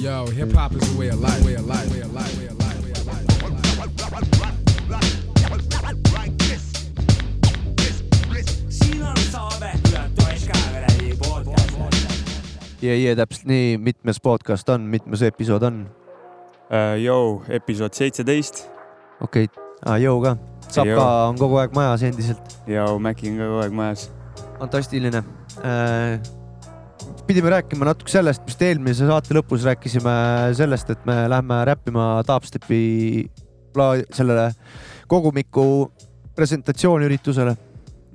Yo, hip hop is a way of life, way of life, way of life, way of life, way of life. ja, ja täpselt nii, mitmes podcast on, mitmes episood on? Jou, episood seitseteist okei okay., ah, jõu ka. Sapka on kogu aeg majas endiselt, ja Maci on kogu aeg majas. fantastiline äh,. Pidime rääkima natuke sellest, vist eelmise saate lõpus rääkisime sellest, et me lähme räppima Dubstepi pla- sellele kogumiku presentatsiooniüritusele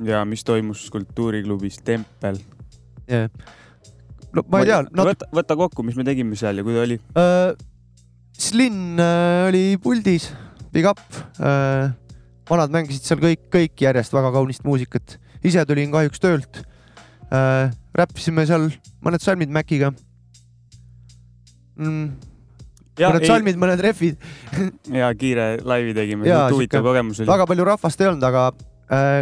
ja mis toimus kultuuriklubis Tempel. yeah.. no ma ei tea, natuke võta, võta kokku, mis me tegime seal ja kui ta oli. äh,. Slin äh, oli puldis, big up äh,. vanad mängisid seal kõik, kõik järjest väga kaunist muusikat. ise tulin kahjuks töölt äh,. Räppisime seal mõned salmid Maciga mm,. mõned salmid, mõned refid, ja kiire laivi tegime, huvitav kogemus oli. väga palju rahvast ei olnud, aga äh,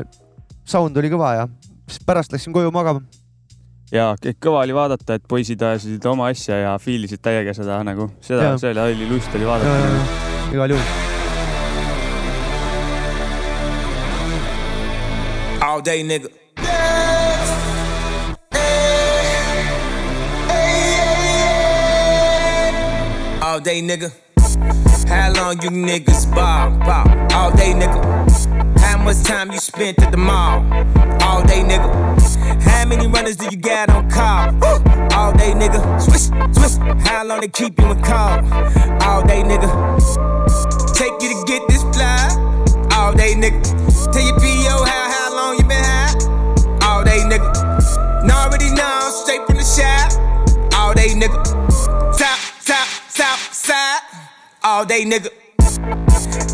sound oli kõva ja siis pärast läksin koju magama. ja kõik kõva oli vaadata, et poisid ajasid oma asja ja fiilisid täiega seda nagu, seda see oli, oli lust oli vaadata. igal juhul. All day nigga. All day nigga. How long you niggas ball, ball? All day nigga. How much time you spent at the mall? All day nigga. How many runners do you got on call? All day nigga. Swish, swish. How long they keep you in call? All day nigga. Take you to get this fly. All day nigga. Tell your PO how how long you been high? All day nigga. Now already know straight from the shop. All day nigga. All day nigga.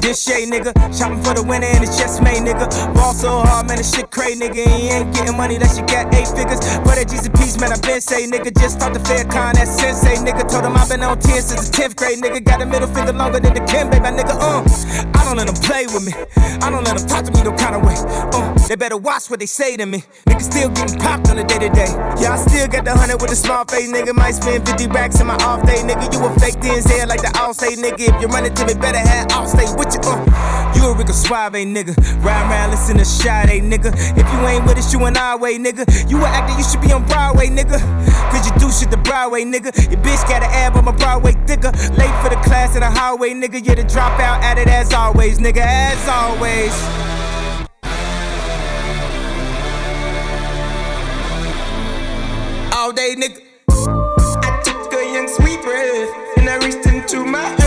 This shit, nigga. Shopping for the winner and it's just made, nigga. Ball so hard, man, this shit crazy, nigga. And you ain't getting money that you got eight figures. But at Jesus Peace, man, I been say, nigga. Just start the fair con, that sensei, nigga. Told him i been on 10 since the 10th grade, nigga. Got a middle finger longer than the Kim, baby, nigga. Uh, I don't let them play with me. I don't let them talk to me no kind of way. Uh, they better watch what they say to me. Nigga still getting popped on the day to day. Yeah, I still got the hundred with a small face, nigga. Might spend 50 racks in my off day, nigga. You a fake DNZ like the all say, nigga. If you run it to me, better have all stay with you. Uh, you a Rico Suave, nigga. Ride around, listen to Sade, nigga. If you ain't with us, you an our way, nigga. You an actor, you should be on Broadway, nigga. Cause you do shit the Broadway, nigga. Your bitch got an ab on my Broadway thicker. Late for the class in the highway, nigga. Yeah, the dropout at it as always, nigga. As always. All day, nigga. I took a young sweet breath and I reached into my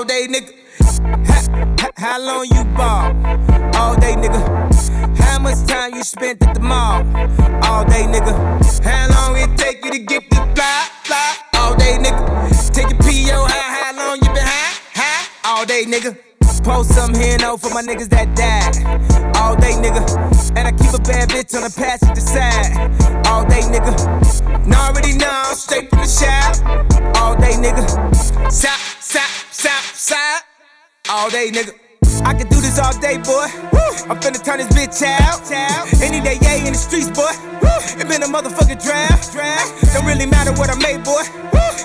All day, nigga. Ha- How long you ball? All day, nigga. How much time you spent at the mall? All day, nigga. How long it take you to get this fly, fly? All day, nigga. Take your PO, how, how long you been high, high? All day, nigga. Post some here no for my niggas that died. All day, nigga. And I keep a bad bitch on the passenger side. All day, nigga. Now already know, straight from the shop. All day, nigga. South, south, south, side. All day, nigga. I can do this all day, boy. I'm finna turn this bitch out. Any day, yeah, in the streets, boy. It been a motherfucking draft. Don't really matter what I made, boy.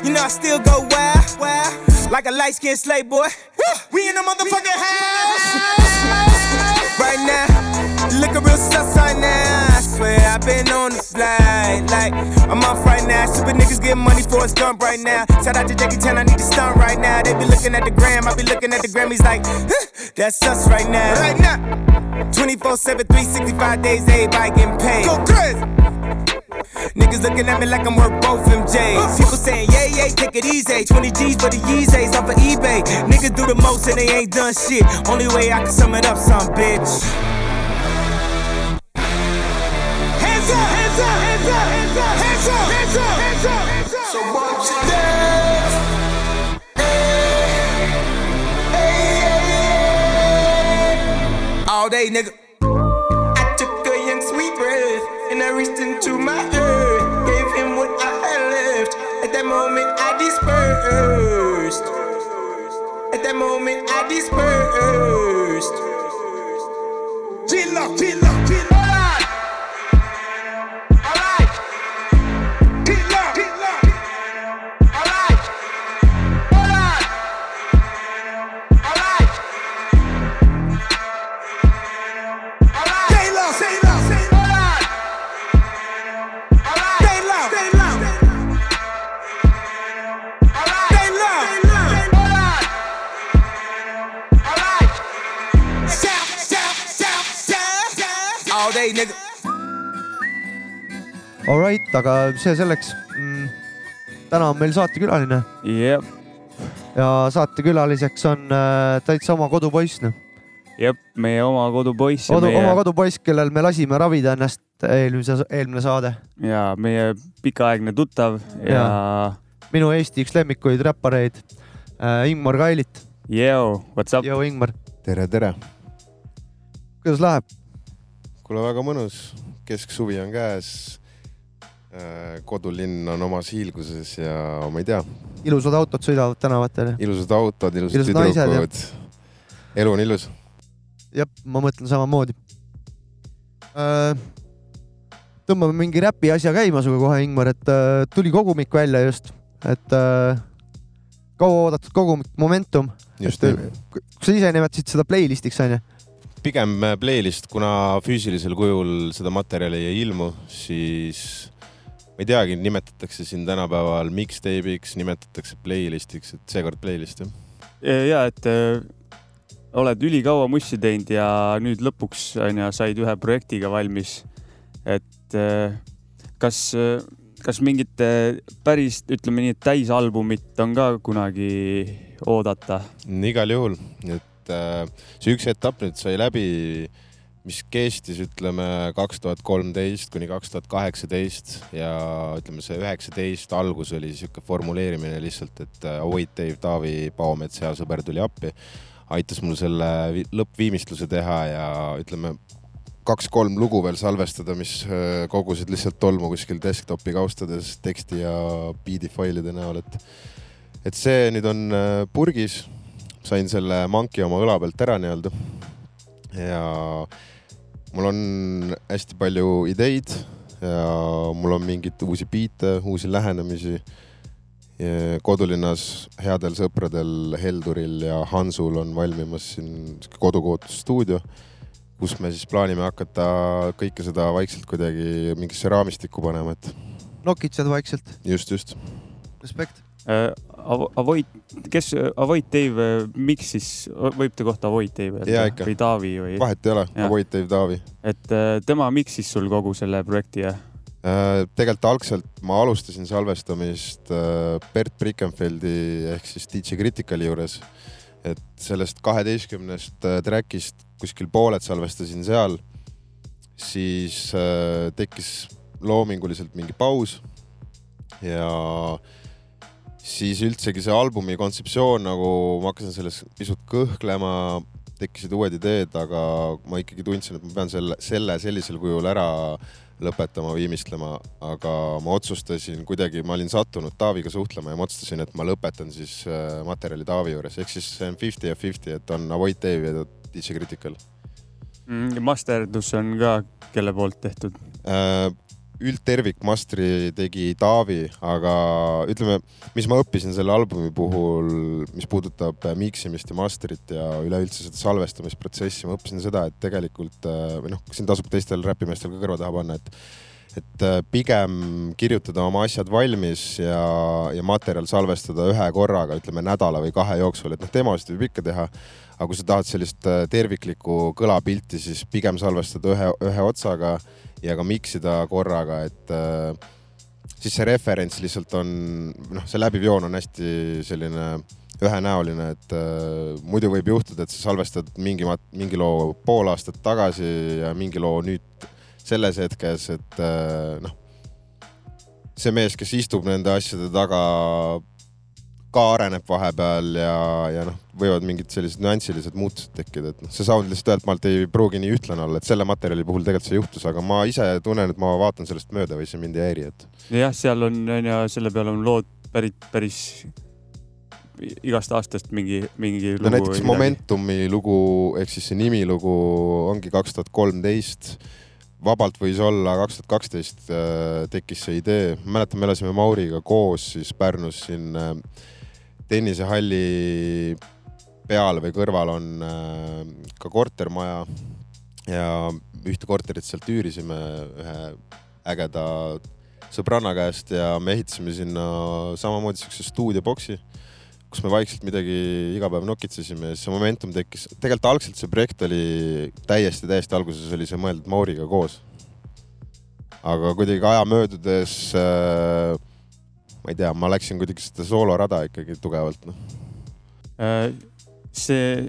You know I still go wild, wild. Like a light skinned slave, boy. We in the motherfucking house. Right now, looking real sus right now. I swear I've been on the flight. Like, I'm off right now. Stupid niggas getting money for a stump right now. Shout out to Jackie Chan, I need to stunt right now. They be looking at the gram, I be looking at the Grammys like, huh, that's us right now. Right now. 24 7, 365 days, everybody getting paid. Go crazy. Niggas looking at me like I'm worth both MJs. Uh. People saying, yeah, yeah, take it easy. 20 G's for the Yeezys off of eBay. Niggas do the most and they ain't done shit. Only way I can sum it up, some bitch. All day, nigga. I took a young sweet breath and I reached into my earth. Alright, aga see selleks mm,. täna on meil saatekülaline jep, ja saatekülaliseks on äh, täitsa oma kodupoiss, noh. jep, meie oma kodupoiss ja Kodu, meie oma kodupoiss, kellel me lasime ravida ennast eelmise, eelmine saade. ja meie pikaaegne tuttav ja, minu Eesti üks lemmikuid räppareid äh,, Ingmar Kailit. ja Yo, what's up? Joo, Ingmar, tere, tere. kuidas läheb? kuule, väga mõnus, kesksuvi on käes. Kodulinn on omas hiilguses ja ma ei tea, ilusad autod sõidavad tänavatel. ilusad autod, ilusad Ilusad tüdrukud. elu on ilus. jah, ma mõtlen samamoodi äh,. tõmbame mingi räpi asja käima sinuga kohe, Ingmar, et äh, tuli kogumik välja just, et äh, kauaoodatud kogumik Momentum. just nii. sa ise nimetasid seda playlist'iks onju? pigem äh, playlist, kuna füüsilisel kujul seda materjali ei ilmu, siis ma ei teagi, nimetatakse siin tänapäeval mixtape'iks, nimetatakse playlist'iks, et seekord playlist jah. ja et äh, oled ülikaua mussi teinud ja nüüd lõpuks onju said ühe projektiga valmis. et äh, kas, kas mingit äh, päris, ütleme nii, et täisalbumit on ka kunagi oodata? igal juhul, et äh, see üks etapp nüüd sai läbi, mis kestis, ütleme kaks tuhat kolmteist kuni kaks tuhat kaheksateist ja ütleme, see üheksateist algus oli sihuke formuleerimine lihtsalt, et äh, Avoid Dave Taavi Paomets, hea sõber tuli appi, aitas mul selle vi- lõppviimistluse teha ja ütleme kaks-kolm lugu veel salvestada, mis äh, kogusid lihtsalt tolmu kuskil desktopi kaustades teksti ja biidi failide näol, et et see nüüd on äh, purgis sain selle manki oma õla pealt ära nii-öelda. ja mul on hästi palju ideid ja mul on mingeid uusi biite, uusi lähenemisi. kodulinnas headel sõpradel Helduril ja Hansul on valmimas siin kodukootusstuudio, kus me siis plaanime hakata kõike seda vaikselt kuidagi mingisse raamistikku panema, et nokitsed vaikselt, just, just. respekt. Äh, Avoid, kes Avoid Dave, miks siis, võib ta kohta Avoid Dave öelda või Taavi või? vahet ei ole, Jah. Avoid Dave Taavi et äh, tema miksis sul kogu selle projekti ja Äh, tegelikult algselt ma alustasin salvestamist äh, Bert Brickenfeldi ehk siis DJ Criticali juures. et sellest kaheteistkümnest äh, track'ist kuskil pooled salvestasin seal. siis äh, tekkis loominguliselt mingi paus ja siis üldsegi see albumi kontseptsioon nagu ma hakkasin selles pisut kõhklema, tekkisid uued ideed, aga ma ikkagi tundsin, et ma pean selle, selle sellisel kujul ära lõpetama, viimistlema, aga ma otsustasin kuidagi, ma olin sattunud Taaviga suhtlema ja ma otsustasin, et ma lõpetan siis äh, materjali Taavi juures, ehk siis see on fifty ja fifty, et on Avoid Dave ja DJ Critical mm, masterdus on ka kelle poolt tehtud? äh,. Üldtervik mastri tegi Taavi, aga ütleme, mis ma õppisin selle albumi puhul, mis puudutab miksimist ja masterit ja üleüldse seda salvestamisprotsessi, ma õppisin seda, et tegelikult või noh, siin tasub teistel räpimeestel ka kõrva taha panna, et et äh, pigem kirjutada oma asjad valmis ja, ja materjal salvestada ühe korraga, ütleme nädala või kahe jooksul, et noh, demosid võib ikka teha, aga kui sa tahad sellist äh, terviklikku kõlapilti, siis pigem salvestada ühe, ühe otsaga ja ka miksida korraga, et äh, siis see referents lihtsalt on, noh, see läbiv joon on hästi selline ühenäoline, et äh, muidu võib juhtuda, et sa salvestad mingi, mingi loo pool aastat tagasi ja mingi loo nüüd selles hetkes, et äh, noh, see mees, kes istub nende asjade taga, ka areneb vahepeal ja, ja noh, võivad mingid sellised nüansilised muutused tekkida, et noh, see sound lihtsalt ühelt maalt ei pruugi nii ühtlane olla, et selle materjali puhul tegelikult see juhtus, aga ma ise tunnen, et ma vaatan sellest mööda või see mind ei häiri, et jah, seal on onju, selle peale on lood pärit päris igast aastast mingi, mingi no näiteks. Momentumi lugu ehk siis see nimilugu ongi kaks tuhat kolmteist vabalt võis olla kaks tuhat kaksteist tekkis see idee, mäletan, me elasime Mauriga koos siis Pärnus siin äh, tennisehalli peal või kõrval on äh, ka kortermaja ja ühte korterit sealt üürisime ühe ägeda sõbranna käest ja me ehitasime sinna samamoodi siukse stuudioboksi kus me vaikselt midagi iga päev nokitsesime ja siis see momentum tekkis. tegelikult algselt see projekt oli täiesti, täiesti alguses oli see mõeldud Mauriga koos. aga kuidagi aja möödudes äh, ma ei tea, ma läksin kuidagi seda soolorada ikkagi tugevalt noh. Äh, see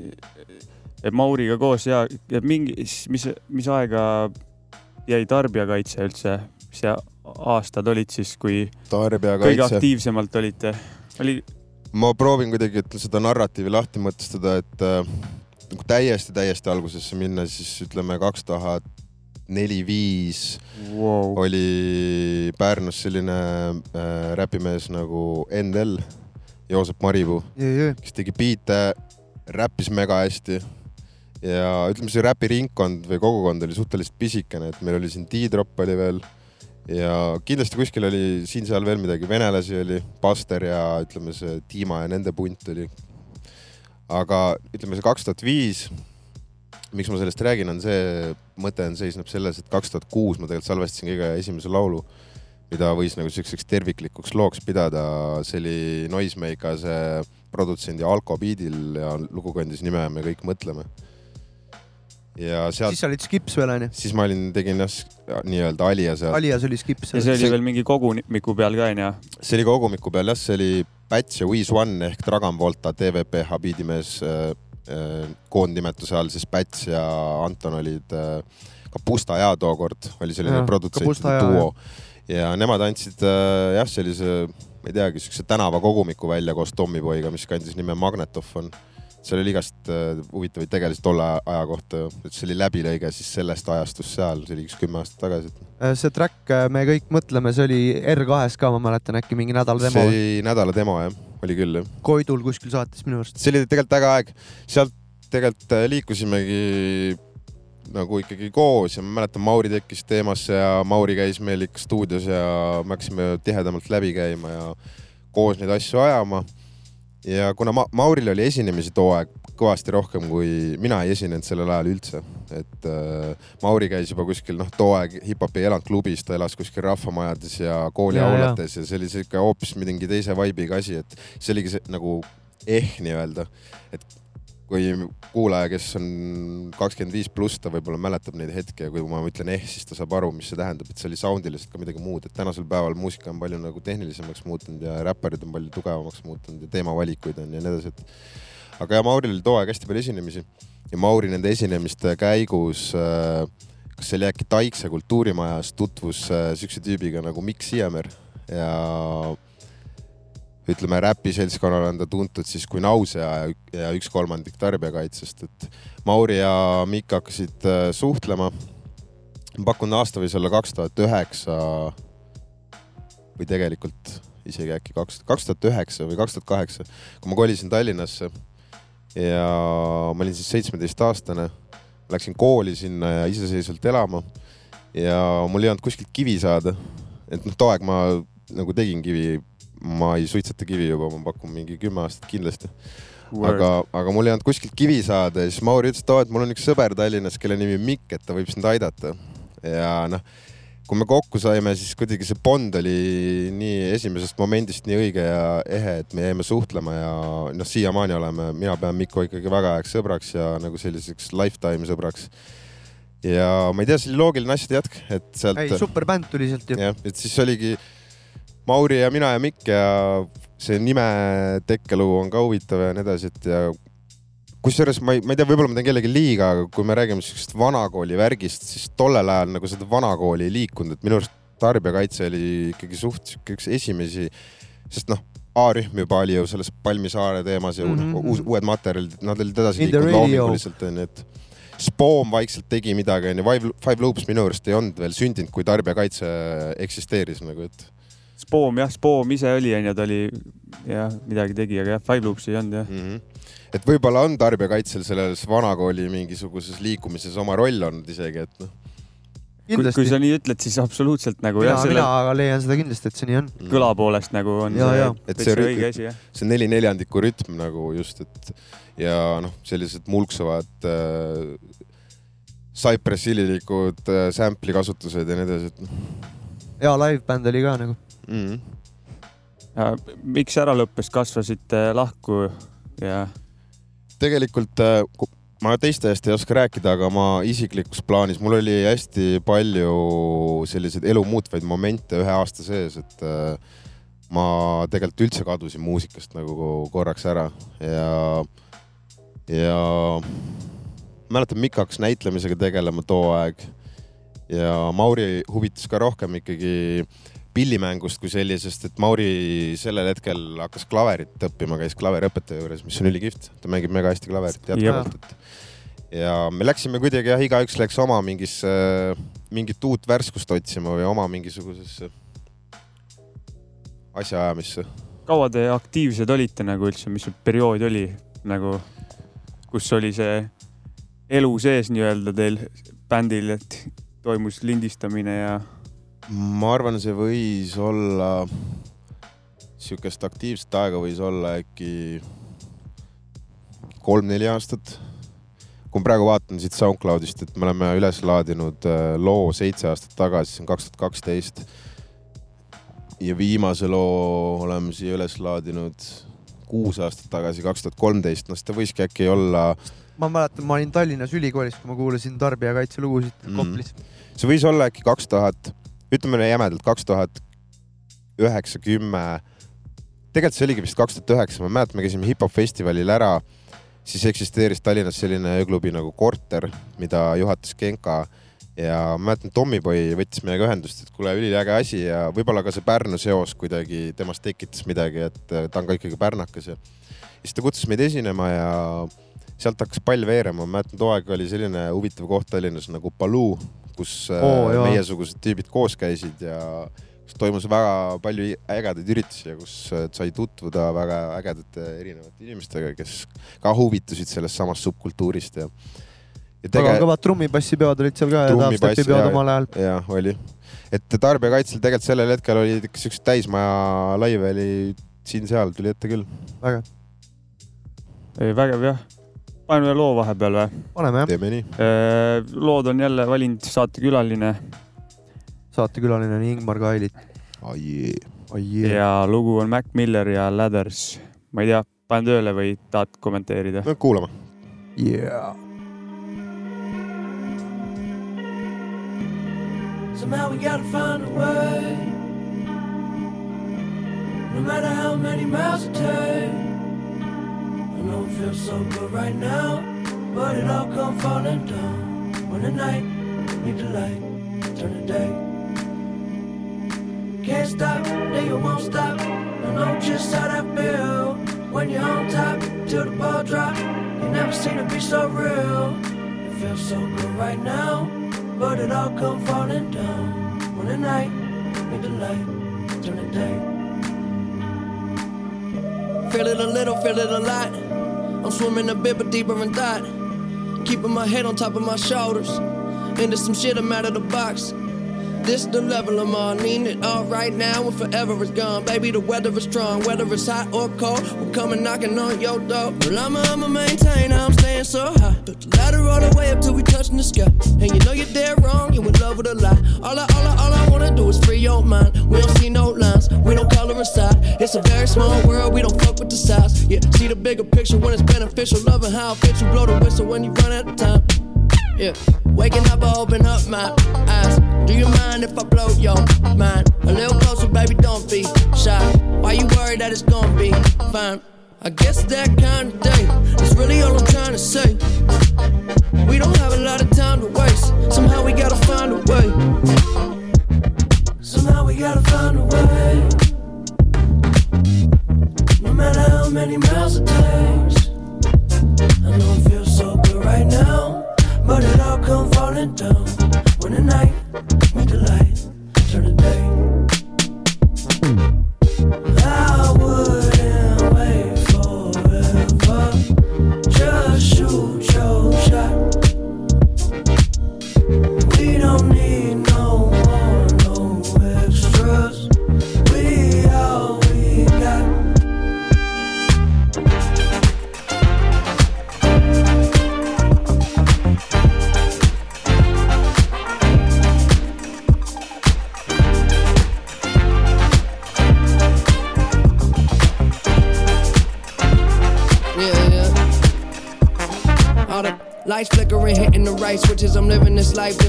Mauriga koos ja, ja mingi, mis, mis aega jäi tarbijakaitse üldse, mis see aastad olid siis, kui kõige aktiivsemalt olite? oli, ma proovin kuidagi, seda narratiivi lahti mõtestada, et äh, nagu täiesti, täiesti algusesse minna, siis ütleme kaks tuhat neli-viis wow. oli Pärnus selline äh, räpimees nagu NL, Joosep Maripuu, kes tegi biite, räppis mega hästi ja ütleme, see räpiringkond või kogukond oli suhteliselt pisikene, et meil oli siin D-Drop oli veel ja kindlasti kuskil oli siin-seal veel midagi, venelasi oli, Buster ja ütleme, see Dima ja nende punt oli. aga ütleme, see kaks tuhat viis, miks ma sellest räägin, on see, mõte on, seisneb selles, et kaks tuhat kuus ma tegelikult salvestasin kõige esimese laulu, mida võis nagu siukseks terviklikuks looks pidada. see oli Noisemakase produtsendi Alko beat'il ja lugu kandis nime Me kõik mõtleme. ja sealt siis sa olid Skips veel onju? siis ma olin, tegin jah nii-öelda Alia seal. Alias oli Skips. ja see oli see- veel mingi kogumiku peal ka onju? see oli kogumiku peal jah, see oli Päts ja Wiz One ehk Dragon Volta TVP habiidimees äh, koondnimetuse all, siis Päts ja Anton olid äh, Kapusta ja tookord oli selline produtsentide duo ja nemad andsid äh, jah, sellise, ma ei teagi, siukse tänavakogumiku välja koos Tommyboyga, mis kandis nime Magnetofon. seal oli igast äh, huvitavaid tegelasi tolle aja kohta, et see oli läbilõige siis sellest ajastust seal, see oli üks kümme aastat tagasi. Äh, see track Me kõik mõtleme, see oli R2-s ka, ma mäletan äkki mingi nädal see demo. oli nädala demo jah, oli küll jah. Koidul kuskil saatis minu arust. see oli tegelikult äge aeg, sealt tegelikult äh, liikusimegi nagu ikkagi koos ja ma mäletan, Mauri tekkis teemasse ja Mauri käis meil ikka stuudios ja me hakkasime tihedamalt läbi käima ja koos neid asju ajama. Ja kuna Ma Mauril oli esinemisi too aeg kõvasti rohkem kui mina ei esinenud sellel ajal üldse, et äh, Mauri käis juba kuskil noh, too aeg hip-hop ei elanud klubis, ta elas kuskil rahvamajades ja kooliaulates ja, ja see oli siuke hoopis mingi teise vibe'iga asi, et see oligi see nagu eh nii-öelda, et kui kuulaja, kes on kakskümmend viis pluss, ta võib-olla mäletab neid hetki ja kui ma ütlen eh, siis ta saab aru, mis see tähendab, et see oli soundiliselt ka midagi muud, et tänasel päeval muusika on palju nagu tehnilisemaks muutunud ja räpparid on palju tugevamaks muutunud ja teemavalikuid on ja nii edasi, et aga ja Mauril oli too aeg hästi palju esinemisi ja Mauri nende esinemiste käigus äh, kas see oli äkki Taikse kultuurimajas, tutvus äh, siukse tüübiga nagu Mikk Siiamäär ja ütleme, räpiseltskonnal on ta tuntud siis kui Nausea ja, üks kolmandik tarbijakaitsest, et Mauri ja Mikk hakkasid äh, suhtlema. ma pakun, aasta võis olla kaks tuhat üheksa või tegelikult isegi äkki kaks, kaks tuhat üheksa või kaks tuhat kaheksa, kui ma kolisin Tallinnasse ja ma olin siis seitsmeteistaastane, läksin kooli sinna ja iseseisvalt elama ja mul ei olnud kuskilt kivi saada. et noh, too aeg ma nagu tegin kivi ma ei suitseta kivi juba, ma pakun mingi kümme aastat kindlasti. aga, aga mul ei olnud kuskilt kivi saada ja siis Mauri ütles, et oo, et mul on üks sõber Tallinnas, kelle nimi on Mikk, et ta võib sind aidata. ja noh, kui me kokku saime, siis kuidagi see bond oli nii esimesest momendist nii õige ja ehe, et me jäime suhtlema ja noh, siiamaani oleme, mina pean Mikko ikkagi väga heaks sõbraks ja nagu selliseks lifetime sõbraks. ja ma ei tea, see oli loogiline asjade jätk, et sealt. ei, super bänd tuli sealt ju. jah, et siis oligi Mauri ja mina ja Mikk ja see nime tekkeluu on ka huvitav ja nii edasi, et ja kusjuures ma ei, ma ei tea, võib-olla ma teen kellelegi liiga, aga kui me räägime siuksest vanakooli värgist, siis tollel ajal nagu seda vanakooli ei liikunud, et minu arust tarbijakaitse oli ikkagi suht sihuke üks esimesi, sest noh, A-rühm juba oli ju selles Palmisaare teemas ja mm Mhm. -hmm. uued materjalid, nad olid edasi liikunud loominguliselt onju, et Spoom vaikselt tegi midagi onju, Five, Five Loops minu arust ei olnud veel sündinud, kui tarbijakaitse eksisteeris nagu, et Spoom jah, Spoom ise oli onju, ta oli jah, midagi tegi, aga jah, Five Loops ei olnud jah. mm. -hmm. et võib-olla on tarbijakaitsel selles vanakooli mingisuguses liikumises oma roll olnud isegi, et noh. kui, kui sa nii ütled, siis absoluutselt nagu mina, jah, selle mina leian seda kindlasti, et see nii on. kõla poolest nagu on Ja, ja. see Et täitsa see rütm- õige asi jah. see neli neljandiku rütm nagu just, et ja noh, sellised mulksuvad äh, Cypress Hillilikud äh, sample'i kasutused ja nii edasi, et noh hea live-bänd oli ka nagu. Mm -hmm. miks ära lõppes, kasvasite lahku ja tegelikult äh, ma teiste eest ei oska rääkida, aga ma isiklikus plaanis, mul oli hästi palju selliseid elu muutvaid momente ühe aasta sees, et äh, ma tegelikult üldse kadusin muusikast nagu korraks ära ja, ja mäletan, Mikk hakkas näitlemisega tegelema too aeg ja Mauri huvitas ka rohkem ikkagi pillimängust kui sellisest, et Mauri sellel hetkel hakkas klaverit õppima, käis klaveriõpetaja juures, mis on ülikihvt, ta mängib mega hästi klaverit jätkuvalt, et ja me läksime kuidagi jah, igaüks läks oma mingisse, mingit uut värskust otsima või oma mingisugusesse asjaajamisse. kaua te aktiivsed olite nagu üldse, mis see periood oli nagu, kus oli see elu sees nii-öelda teil bändil, et toimus lindistamine ja ma arvan, see võis olla, sihukest aktiivset aega võis olla äkki kolm-neli aastat. kui ma praegu vaatan siit SoundCloudist, et me oleme üles laadinud äh, loo seitse aastat tagasi, see on kaks tuhat kaksteist. ja viimase loo oleme siia üles laadinud kuus aastat tagasi, kaks tuhat kolmteist, no siis ta võiski äkki olla ma mäletan, ma olin Tallinnas ülikoolis, kui ma kuulasin tarbijakaitse lugusid Mhm. Koplis. see võis olla äkki kaks tuhat, ütleme jämedalt kaks tuhat üheksa, kümme. tegelikult see oligi vist kaks tuhat üheksa, ma mäletan, me käisime hip-hop festivalil ära, siis eksisteeris Tallinnas selline ööklubi nagu Korter, mida juhatas Genka ja ma mäletan, Tommyboy võttis meiega ühendust, et kuule, üliäge asi ja võib-olla ka see Pärnu seos kuidagi temast tekitas midagi, et äh, ta on ka ikkagi pärnakas ja siis ta kutsus meid esinema ja sealt hakkas pall veerema, ma mäletan, too aeg oli selline huvitav koht Tallinnas nagu Baloo, kus oh, jaa. meiesugused tüübid koos käisid ja kus toimus väga palju ägedaid üritusi ja kus äh, sai tutvuda väga ägedate erinevate inimestega, kes ka huvitusid sellest samast subkultuurist ja. ja väga kõvad trummibassipeod olid seal ka ja Trummibass, dubstepi peod jaa. omal ajal. jah, oli, et tarbijakaitsel tegelikult sellel hetkel olid ikka siuksed täismaja laive oli siin-seal tuli ette küll. väga, ei, vägev jah. Paneme loo vahepeal või? paneme jah. teeme nii. lood on jälle valinud saatekülaline saatekülaline on Ingmar Kailit. ja lugu on Mac Miller ja Ladders. ma ei tea, panen tööle või tahad kommenteerida? no kuulame. Yeah. Somehow we gotta find a way. No matter how many miles it takes. I know it feels so good right now, but it all come falling down. When the night meet the light, turn the day. Can't stop, then you won't stop. I know just how that feel. When you're on top, till the ball drop. You never seen it be so real. It feels so good right now, but it all come falling down. When the night meet the light, turn the day. Feel it a little, feel it a lot. I'm swimming a bit, but deeper in thought. Keeping my head on top of my shoulders. Into some shit, I'm out of the box. This the level I'm on. Need it all right now and forever is gone. Baby, the weather is strong. Whether it's hot or cold, we're coming knocking on your door. Well, I'ma, I'ma maintain, I'm staying so high. Built the ladder all the way up till we touching the sky. And you know you're dead wrong, you in love with a lie. All I, all I, all I wanna do is free your mind. We don't see no lines, we don't color inside. It's a very small world, we don't fuck with the size. Yeah, see the bigger picture when it's beneficial. Loving how it fits you, blow the whistle when you run out of time. Yeah, waking up, I open up my eyes. Do you mind if I blow your mind? A little closer, baby, don't be shy. Why you worried that it's gonna be fine? I guess that kind of day is really all I'm trying to say. We don't have a lot of time to waste. Somehow we gotta find a way. Somehow we gotta find a way. No matter how many miles it takes. I know it feels so good right now, but it all come falling down when the night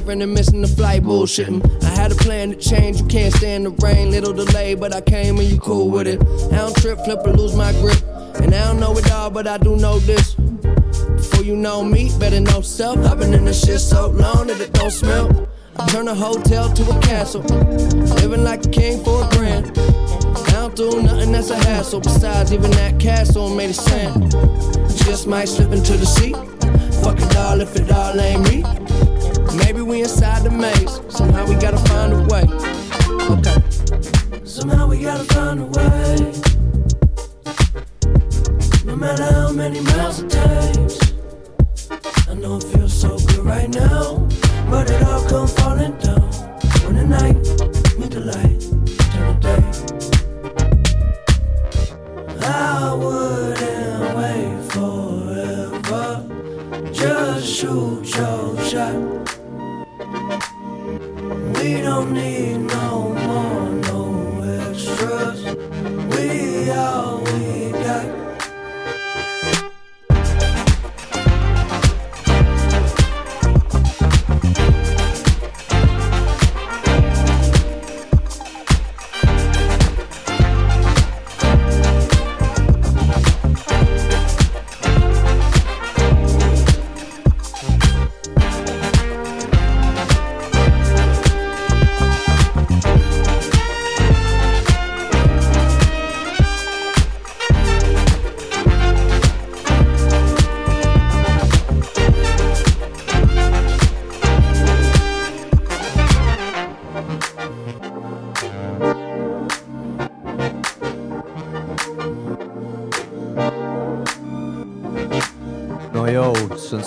different and missing the flight, bullshitting. I had a plan to change, you can't stand the rain. Little delay, but I came and you cool with it. I don't trip, flip, or lose my grip. And I don't know it all, but I do know this. Before you know me, better know self. I've been in this shit so long that it don't smell. I turn a hotel to a castle. Living like a king for a grand. I don't do nothing that's a hassle. Besides, even that castle made of sand. Just might slip into the sea. Fuck it all if it all ain't me. Maybe we inside the maze. Somehow we gotta find a way. Okay. Somehow we gotta find a way. No matter how many miles it takes. I know it feels so good right now, but it all come falling down when the night meet the light turn the day. I wouldn't wait forever, just shoot your shot.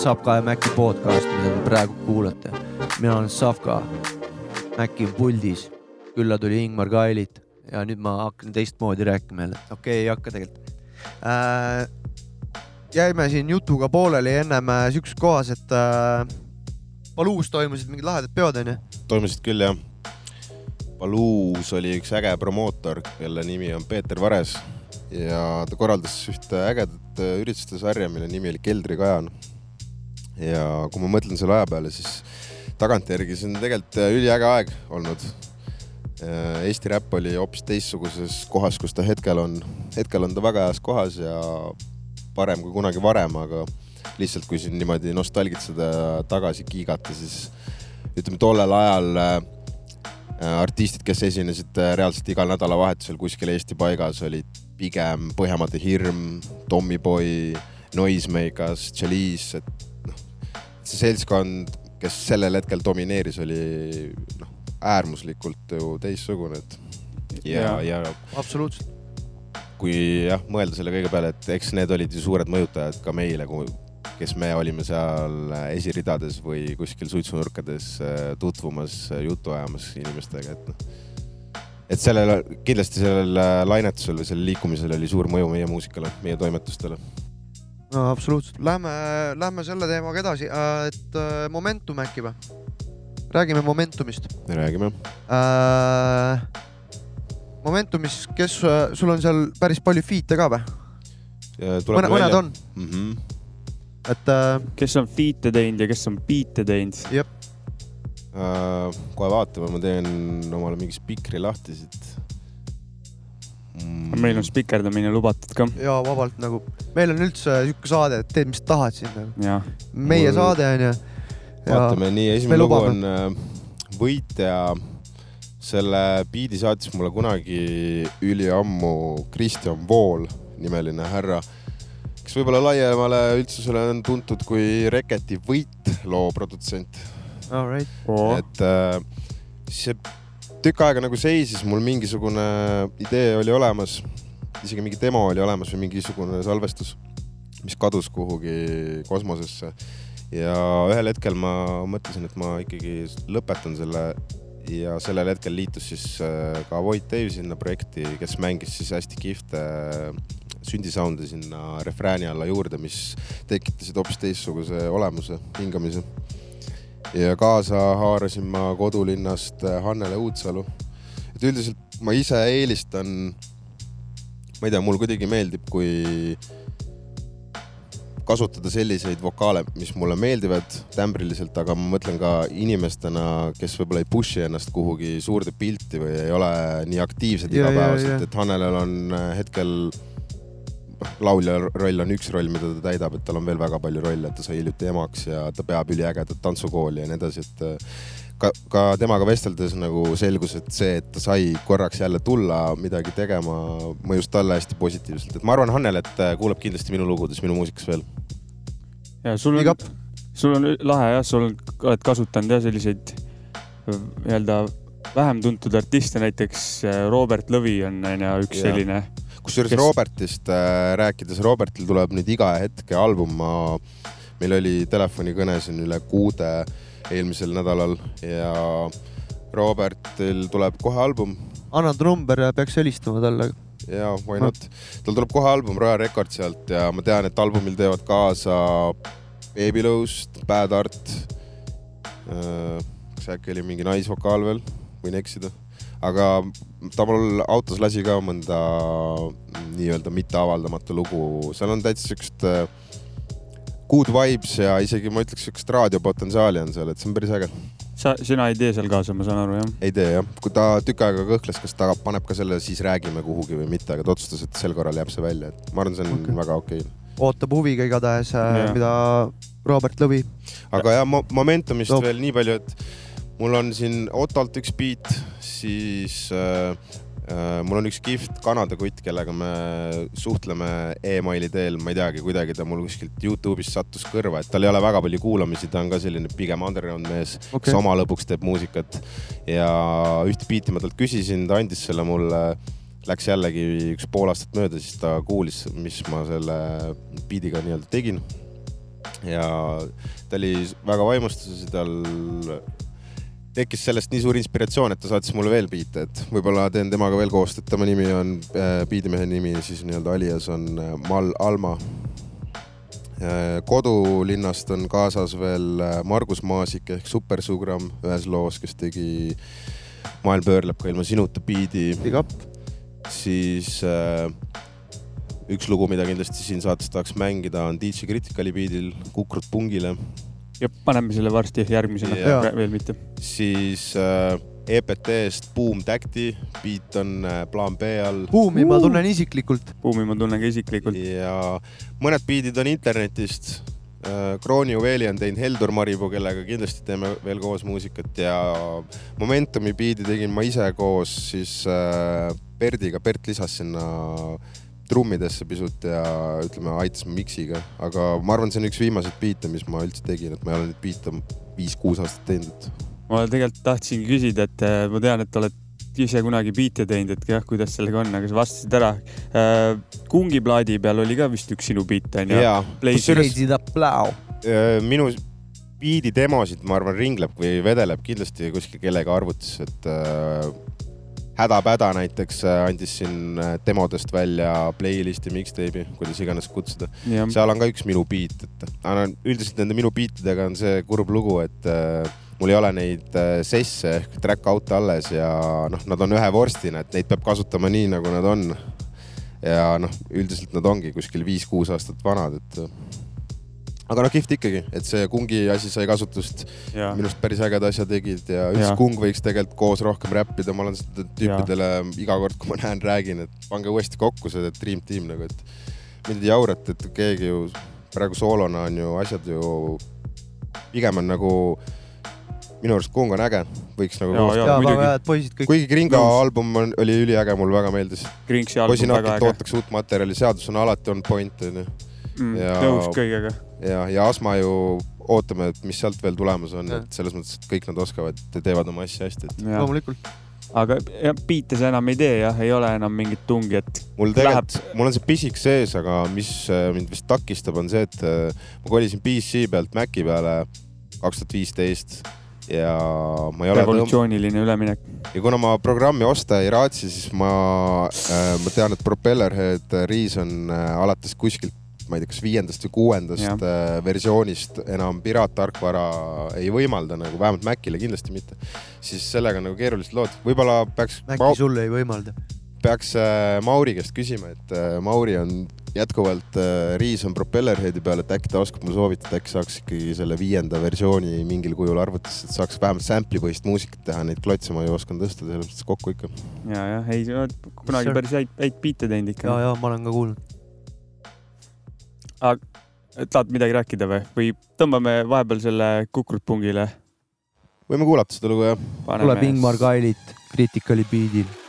Savka ja Maci podcast, mida te praegu kuulate. mina olen Savka, Maci on puldis, külla tuli Ingmar Kailit ja nüüd ma hakkan teistmoodi rääkima jälle, okei okay,, ei hakka tegelikult äh,. jäime siin jutuga pooleli ennem äh, siukses kohas, et äh, Paluus toimusid mingid lahedad peod onju. toimusid küll jah. Paluus oli üks äge promootor, kelle nimi on Peeter Vares ja ta korraldas ühte ägedat äh, ürituste sarja, mille nimi oli Keldrikajan. Ja kui ma mõtlen selle aja peale, siis tagantjärgi see on tegelikult äh, üliäge aeg olnud. Eesti räpp oli hoopis teistsuguses kohas, kus ta hetkel on. hetkel on ta väga heas kohas ja parem kui kunagi varem, aga lihtsalt kui siin niimoodi nostalgitseda ja tagasi kiigata, siis ütleme tollel ajal äh, artistid, kes esinesid äh, reaalselt igal nädalavahetusel kuskil Eesti paigas, olid pigem Põhjamaade Hirm, Tommyboy, Noisemakers, Chalice, et noh, see seltskond, kes sellel hetkel domineeris, oli noh, äärmuslikult ju teistsugune, et ja, ja absoluutselt. kui jah, mõelda selle kõige peale, et eks need olid ju suured mõjutajad ka meile, kes me olime seal esiridades või kuskil suitsunurkades äh, tutvumas, juttu ajamas inimestega, et noh. et sellel, kindlasti sellel äh, lainetusel või sellel liikumisel oli suur mõju meie muusikale, meie toimetustele. No absoluutselt, lähme, lähme selle teemaga edasi, et äh, Momentum äkki või? räägime Momentumist räägime. äh,. Momentumis, kes, sul on seal päris palju feat'e ka või? mõned, mõned on, mm. -hmm. et äh, kes on feat'e teinud ja kes on beat'e teinud? Uh, kohe vaatame, ma teen omale mingi spikri lahti siit mm. meil on spikerdamine lubatud ka. ja vabalt nagu, meil on üldse sihuke saade, et teed, mis tahad siin nagu.. meie Mul- saade on ju. vaatame, nii me esimene lugu on äh, Võitja. selle biidi saatis mulle kunagi üliammu Kristjan Vool nimeline härra, kes võib-olla laiemale üldsusele on tuntud kui Reketi Võit loo produtsent. Alright, et äh, see tükk aega nagu seisis, mul mingisugune idee oli olemas, isegi mingi demo oli olemas või mingisugune salvestus, mis kadus kuhugi kosmosesse. ja ühel hetkel ma mõtlesin, et ma ikkagi lõpetan selle ja sellel hetkel liitus siis äh, ka Voit Dave sinna projekti, kes mängis siis hästi kihvte äh, syndisound'e sinna refrääni alla juurde, mis tekitasid hoopis teistsuguse olemuse, hingamise ja kaasa haarasin ma kodulinnast äh, Hannele Uudsalu. et üldiselt ma ise eelistan, ma ei tea, mulle kuidagi meeldib, kui kasutada selliseid vokaale, mis mulle meeldivad tämbriliselt, aga ma mõtlen ka inimestena, kes võib-olla ei push'i ennast kuhugi suurde pilti või ei ole nii aktiivsed igapäevaselt, et Hannelel on äh, hetkel laulja roll on üks roll, mida ta täidab, et tal on veel väga palju rolle, et ta sai hiljuti emaks ja ta peab üliägedat tantsukooli ja nii edasi, et äh, ka, ka temaga vesteldes nagu selgus, et see, et ta sai korraks jälle tulla midagi tegema, mõjus talle hästi positiivselt, et ma arvan, Hannelet äh, kuulab kindlasti minu lugudes, minu muusikas veel. ja sul on sul on lahe jah, sul on, oled kasutanud jah selliseid äh, nii-öelda vähem tuntud artiste, näiteks Robert Lõvi on onju üks Jah. selline. Kusjuures Kes- Robertist äh, rääkides, Robertil tuleb nüüd iga hetke album, ma, meil oli telefonikõne siin üle kuude eelmisel nädalal ja Robertil tuleb kohe album. Anna ta number peaks helistama talle. ja why not, tal tuleb kohe album Royal Records sealt ja ma tean, et albumil teevad kaasa Babylowst, Bad Art. kas äkki oli mingi naisvokaal veel, võin eksida, aga ta mul autos lasi ka mõnda nii-öelda mitteavaldamata lugu, seal on täitsa siukest äh, good vibes ja isegi ma ütleks siukest raadiopotentsiaali on seal, et see on päris äge. sa, sina ei tee seal kaasa, ma saan aru jah? ei tee jah, kui ta tükk aega kõhkles, kas ta paneb ka selle Siis räägime kuhugi või mitte, aga ta otsustas, et sel korral jääb see välja, et ma arvan, see on okay. väga okei okay.. ootab huviga igatahes, Jah. mida Robert Lõvi. aga jah mo, Momentumist Toob. veel nii palju, et mul on siin Otolt üks beat, siis äh, äh, mul on üks kihvt Kanada kutt, kellega me suhtleme emaili teel, ma ei teagi, kuidagi ta mul kuskilt Youtube'ist sattus kõrva, et tal ei ole väga palju kuulamisi, ta on ka selline pigem underground mees okay., kes, oma lõbuks teeb muusikat ja ühte biiti ma talt küsisin, ta andis selle mulle läks jällegi üks pool aastat mööda, siis ta kuulis, mis ma selle biidiga nii-öelda tegin. ja ta oli väga vaimustuses ja tal tekkis sellest nii suur inspiratsioon, et ta saatis mulle veel biite, et võib-olla teen temaga veel koostööd, tema nimi on äh,, biidimehe nimi siis nii-öelda alias on äh, Mal Alma. kodulinnast on kaasas veel äh, Margus Maasik ehk Supersugram ühes loos, kes tegi Maailm pöörleb ka ilma sinuta biidi. Siis äh, üks lugu, mida kindlasti siin saates tahaks mängida, on DJ Criticali biidil Kukrut pungile, ja paneme selle varsti järgmisena veel mitte. siis äh, EPT-st Boom Tacti, biit on äh, plaan B all buumi ma tunnen isiklikult. buumi ma tunnen ka isiklikult. ja mõned biidid on internetist. Krooni Juveeli on teinud Heldur Maripuu, kellega kindlasti teeme veel koos muusikat ja Momentumi biidi tegin ma ise koos siis äh, Berdiga, Bert lisas sinna trummidesse pisut ja ütleme, aitas miksiga, aga ma arvan, see on üks viimaseid biite, mis ma üldse tegin, et ma ei ole neid biite viis-kuus aastat teinud, et ma tegelikult tahtsingi küsida, et äh, ma tean, et oled ise kunagi biite teinud, et jah, kuidas sellega on, aga sa vastasid ära. Kungi plaadi peal oli ka vist üks sinu biit onju. plow. Äh, minu biidi demosid, ma arvan, ringleb või vedeleb kindlasti kuskil kellegi arvutis, et äh, hädapäda näiteks äh, andis siin äh, demodest välja playlist'i, mixtape'i, kuidas iganes kutsuda. seal on ka üks minu beat, et aga üldiselt nende minu beatidega on see kurb lugu, et äh, mul ei ole neid sesse ehk track out'e alles ja noh, nad on ühe vorstina, et neid peab kasutama nii, nagu nad on. ja noh, üldiselt nad ongi kuskil viis-kuus aastat vanad, et aga noh, kihvt ikkagi, et see kungi asi sai kasutust, ja minu arust päris ägeda asja tegid ja üldse kung võiks tegelikult koos rohkem räppida, ma olen seda tüüpidele iga kord, kui ma näen, räägin, et pange uuesti kokku see Dream Team nagu, et mind ei jaurata, et keegi ju praegu soolona on ju asjad ju pigem on nagu minu arust kung on äge, võiks nagu ja kõik. kuigi Kringo Nõus. album on, oli üliäge, mulle väga meeldis. Kringsi album väga äge. ootaks uut materjali, seadus on alati on point onju mm,. ja- nõus kõigega. ja, ja Asma ju ootame, et mis sealt veel tulemas on, et selles mõttes, et kõik nad oskavad, teevad oma asja hästi, et loomulikult. aga jah, biite sa enam ei tee jah, ei ole enam mingit tungi, et mul tegelikult, mul on see pisik sees, aga mis äh, mind vist takistab, on see, et äh, ma kolisin PC pealt Maci peale kaks tuhat viisteist ja ma ei ole tõmb- revolutsiooniline üleminek. ja kuna ma programmi osta ei raatsi, siis ma äh,, ma tean, et Propellerhead Reason alates kuskilt ma ei tea, kas viiendast või kuuendast Jah. äh, versioonist enam piraattarkvara ei võimalda nagu, vähemalt Macile kindlasti mitte, siis sellega on nagu keerulised lood, võib-olla peaks äkki sulle ei võimalda. peaks äh, Mauri käest küsima, et äh, Mauri on jätkuvalt Riis on Propellerheadi peal, et äkki ta oskab mulle soovitada, äkki saaks ikkagi selle viienda versiooni mingil kujul arvutisse, et saaks vähemalt sample'i põhist muusikat teha, neid klotse ma ei osanud tõsta, selles mõttes kokku ikka. ja, jah, ei, kunagi päris häid, häid biite teinud ja, ikka. ja ma olen ka kuulnud. Tahad midagi rääkida või, või tõmbame vahepeal selle kukrutpungile? võime kuulata seda lugu jah. tuleb Ingmar Kailit Criticali beat'il.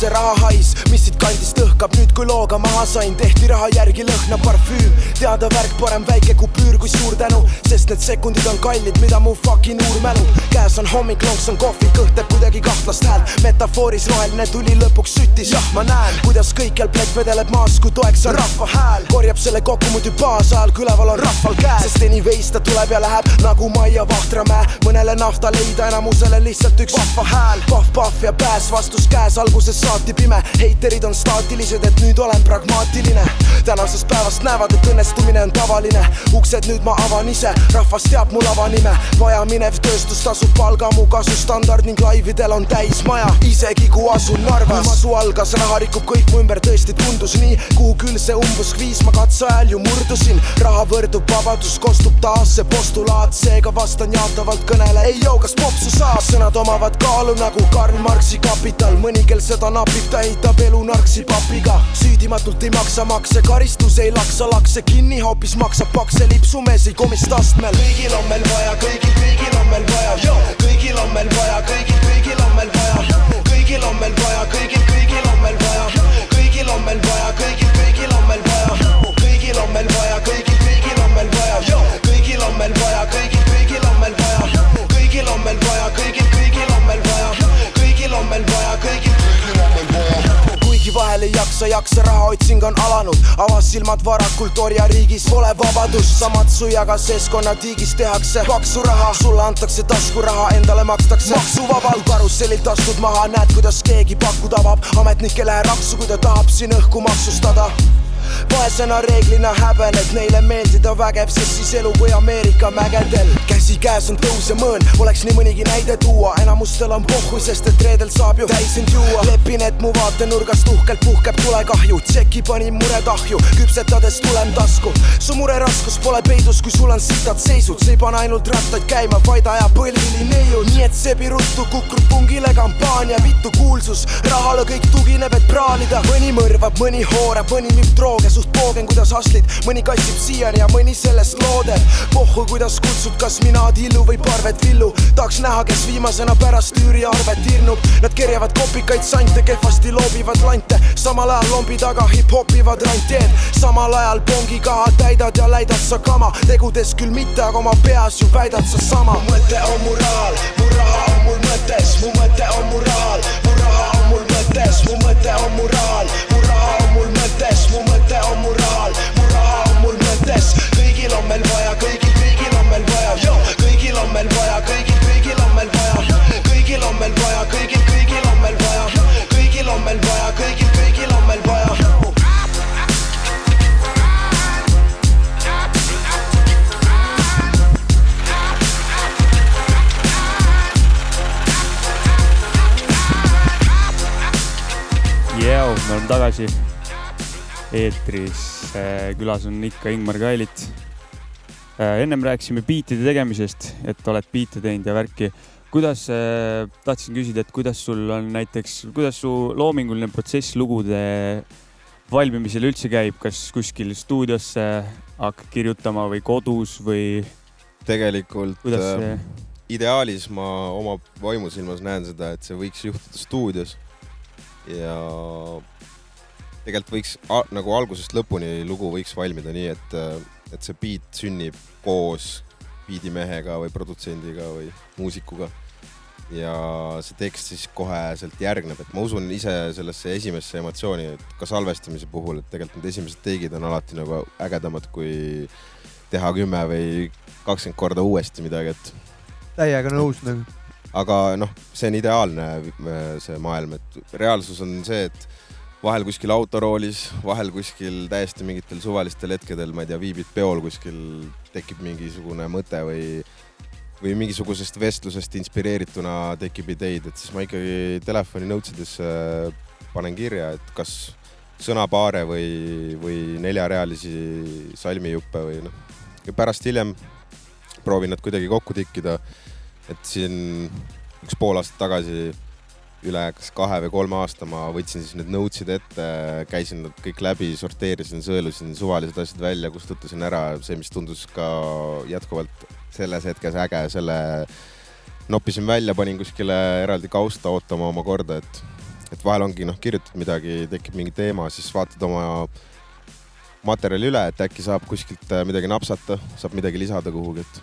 See rahahais, mis siit kandist õhkab, nüüd kui looga maha sain, tehti raha järgi lõhna parfüüm. teada värk, parem väike kupüür kui suur tänu, sest need sekundid on kallid, mida mu fucking uur mälub. käes on hommik, lonks on kohvi, kõht teeb kuidagi kahtlast häält. metafooris roheline tuli lõpuks süttis, jah, ma näen, kuidas kõikjal plekk vedeleb maas, kui toeks on rahva hääl. korjab selle kokku muidu baasajal, kui üleval on rahval käes, sest anyways ta tuleb ja läheb nagu Maia Vahtramäe. mõnele nafta leida, enamusele lihtsalt üks vahva hääl. pahv-pahv ja pääs, vastus käes, alguses saati pime. heiterid on staatilised, et nüüd olen pragmaatiline. tänasest päevast näevad, et õnnestumine on tavaline. uksed nüüd ma avan ise, rahvas teab mu lavanime. vajaminev tööstus tasub palga mu kasvustandard ning laividel on täis maja, isegi kui asun Narvas. masu algas, raha rikub kõik mu ümber, tõesti tundus nii, kuhu küll see umbusk viis, ma katse ajal ju murdusin. raha võrdub vabadus, kostub taas see postulaat, seega vastan jaatavalt kõnele, ei joo, kas popsu saab. sõnad omavad kaalu nagu Karl Marxi kapital, mõni, kel seda napib, ta ehitab elu narksi papiga. süüdimatult ei maksa makse, karistus ei laksa lakse kinni, hoopis maksab pakse lipsumeesi komist astmel. kõigil on meil vaja, kõigil, kõigil on meil vaja, kõigil on meil vaja, kõigil, kõigil on meil vaja, kõigil on meil vaja, kõigil, kõigil on meil vaja, kõigil on meil vaja, kõigil, kõigil on meil vaja, kõigil on meil vaja, kõigil, kõigil on meil vaja, kõigil on meil vaja, kuigi vahel ei jaksa, jaksa rahaotsing on alanud, avas silmad varakult orjariigis pole vabadust, samatsu ja ka keskkonnatiigis tehakse paksu raha, sulle antakse taskuraha, endale makstakse maksuvabalt, karussellilt astud maha, näed, kuidas keegi pakku tabab, ametnik ei lähe raksu, kui ta tahab siin õhku maksustada vaesena reeglina häbened neile meeldida vägev, sest siis elu kui Ameerika mägedel. käsikäes on tõus ja mõõn, oleks nii mõnigi näide tuua, enamustel on pohhu, sest et reedel saab ju täis end juua. lepin, et mu vaatenurgast uhkelt puhkeb tulekahju, tšeki panin mured ahju, küpsetades tulem tasku. su mure raskus pole peidus, kui sul on sitad seisud, see ei pane ainult rattaid käima, vaid ajab põlvili neiud. nii et sebi ruttu kukrub pungile kampaania, vittu kuulsus, rahale kõik tugineb, et praalida. mõni mõrvab, mõni hoorab, mõni müüb drooge, suht poogen, kuidas haslid, mõni kassib siiani ja mõni sellest loodeb. pohhu, kuidas kutsud, kas mina Tillu või Parvet Villu, tahaks näha, kes viimasena pärast üüriarvet hirnub. Nad kerjavad kopikaid sante, kehvasti loobivad lante, samal ajal lombi taga hip-hopivad rantteed, samal ajal pongi kaha täidad ja läidad sa kama, tegudes küll mitte, aga oma peas ju väidad sa sama. mu mõte on mu rahal, mu raha on mul mõttes, mu mõte on mu rahal, mu raha on mul mõttes, mu mõte on mu rahal, mõttes, kõigil on meil vaja, kõigil, kõigil on meil vaja, kõigil on meil vaja, kõigil, kõigil on meil vaja, kõigil on meil vaja, kõigil, kõigil on meil vaja, kõigil on meil vaja, kõigil, kõigil on meil vaja. Jeo, me oleme tagasi eetris. külas on ikka Ingmar Kailit. ennem rääkisime biitide tegemisest, et oled biite teinud ja värki. kuidas, tahtsin küsida, et kuidas sul on näiteks, kuidas su loominguline protsess lugude valmimisel üldse käib, kas kuskil stuudiosse hakkad kirjutama või kodus või tegelikult kuidas äh, ideaalis ma oma vaimusilmas näen seda, et see võiks juhtuda stuudios. ja tegelikult võiks nagu algusest lõpuni lugu võiks valmida nii, et, et see beat sünnib koos biidimehega või produtsendiga või muusikuga. ja see tekst siis kohe sealt järgneb, et ma usun ise sellesse esimesse emotsiooni, et ka salvestamise puhul, et tegelikult need esimesed teigid on alati nagu ägedamad, kui teha kümme või kakskümmend korda uuesti midagi, et täiega nõus nagu. aga noh, see on ideaalne äh, see maailm, et reaalsus on see, et vahel kuskil autoroolis, vahel kuskil täiesti mingitel suvalistel hetkedel, ma ei tea, viibid peol kuskil, tekib mingisugune mõte või, või mingisugusest vestlusest inspireerituna tekib ideid, et siis ma ikkagi telefoni notes idesse panen kirja, et kas sõnapaare või, või neljarealisi salmijuppe või noh, ja pärast hiljem proovin nad kuidagi kokku tikkida et siin üks pool aastat tagasi üle kas kahe või kolme aasta ma võtsin siis need notes'id ette, käisin nad kõik läbi, sorteerisin, sõelusin suvalised asjad välja, kustutasin ära see, mis tundus ka jätkuvalt selles hetkes äge, selle noppisin välja, panin kuskile eraldi kausta ootama oma korda, et, et vahel ongi noh, kirjutad midagi, tekib mingi teema, siis vaatad oma materjali üle, et äkki saab kuskilt äh, midagi napsata, saab midagi lisada kuhugi, et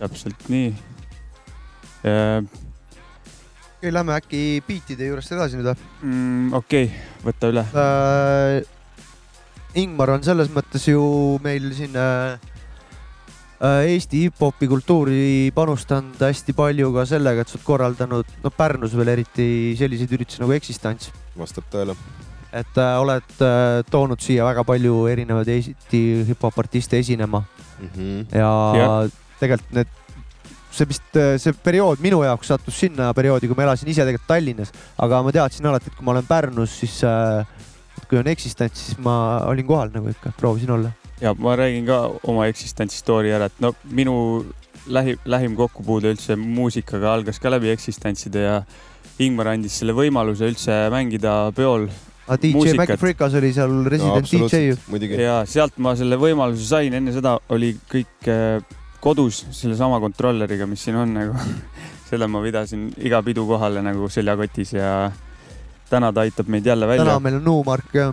täpselt nii äh,. okei, lähme äkki biitide juurest edasi nüüd või? mm,. okei okay,, võta üle. äh,. Ingmar on selles mõttes ju meil siin äh, äh, Eesti hip-hopi kultuuri panustanud hästi palju ka sellega, et sa oled korraldanud, no Pärnus veel eriti selliseid üritusi nagu Existence, vastab tõele. et äh, oled äh, toonud siia väga palju erinevaid Eesti hip-hop artiste esinema mm. -hmm. ja Jah. tegelikult need, see vist, see periood minu jaoks sattus sinna perioodi, kui ma elasin ise tegelikult Tallinnas, aga ma teadsin alati, et kui ma olen Pärnus, siis äh, kui on Existence, siis ma olin kohal nagu ikka, proovisin olla. ja ma räägin ka oma eksistentsi story ära, et no minu lähi, lähim kokkupuude üldse muusikaga algas ka läbi eksistentside ja Ingmar andis selle võimaluse üldse mängida peol aga DJ. Maci Freekas oli seal no, resident DJ ju. ja sealt ma selle võimaluse sain, enne seda oli kõik äh, kodus sellesama kontrolleriga, mis siin on nagu. selle ma pidasin iga pidu kohale nagu seljakotis ja täna ta aitab meid jälle välja täna. meil on Nuumark ja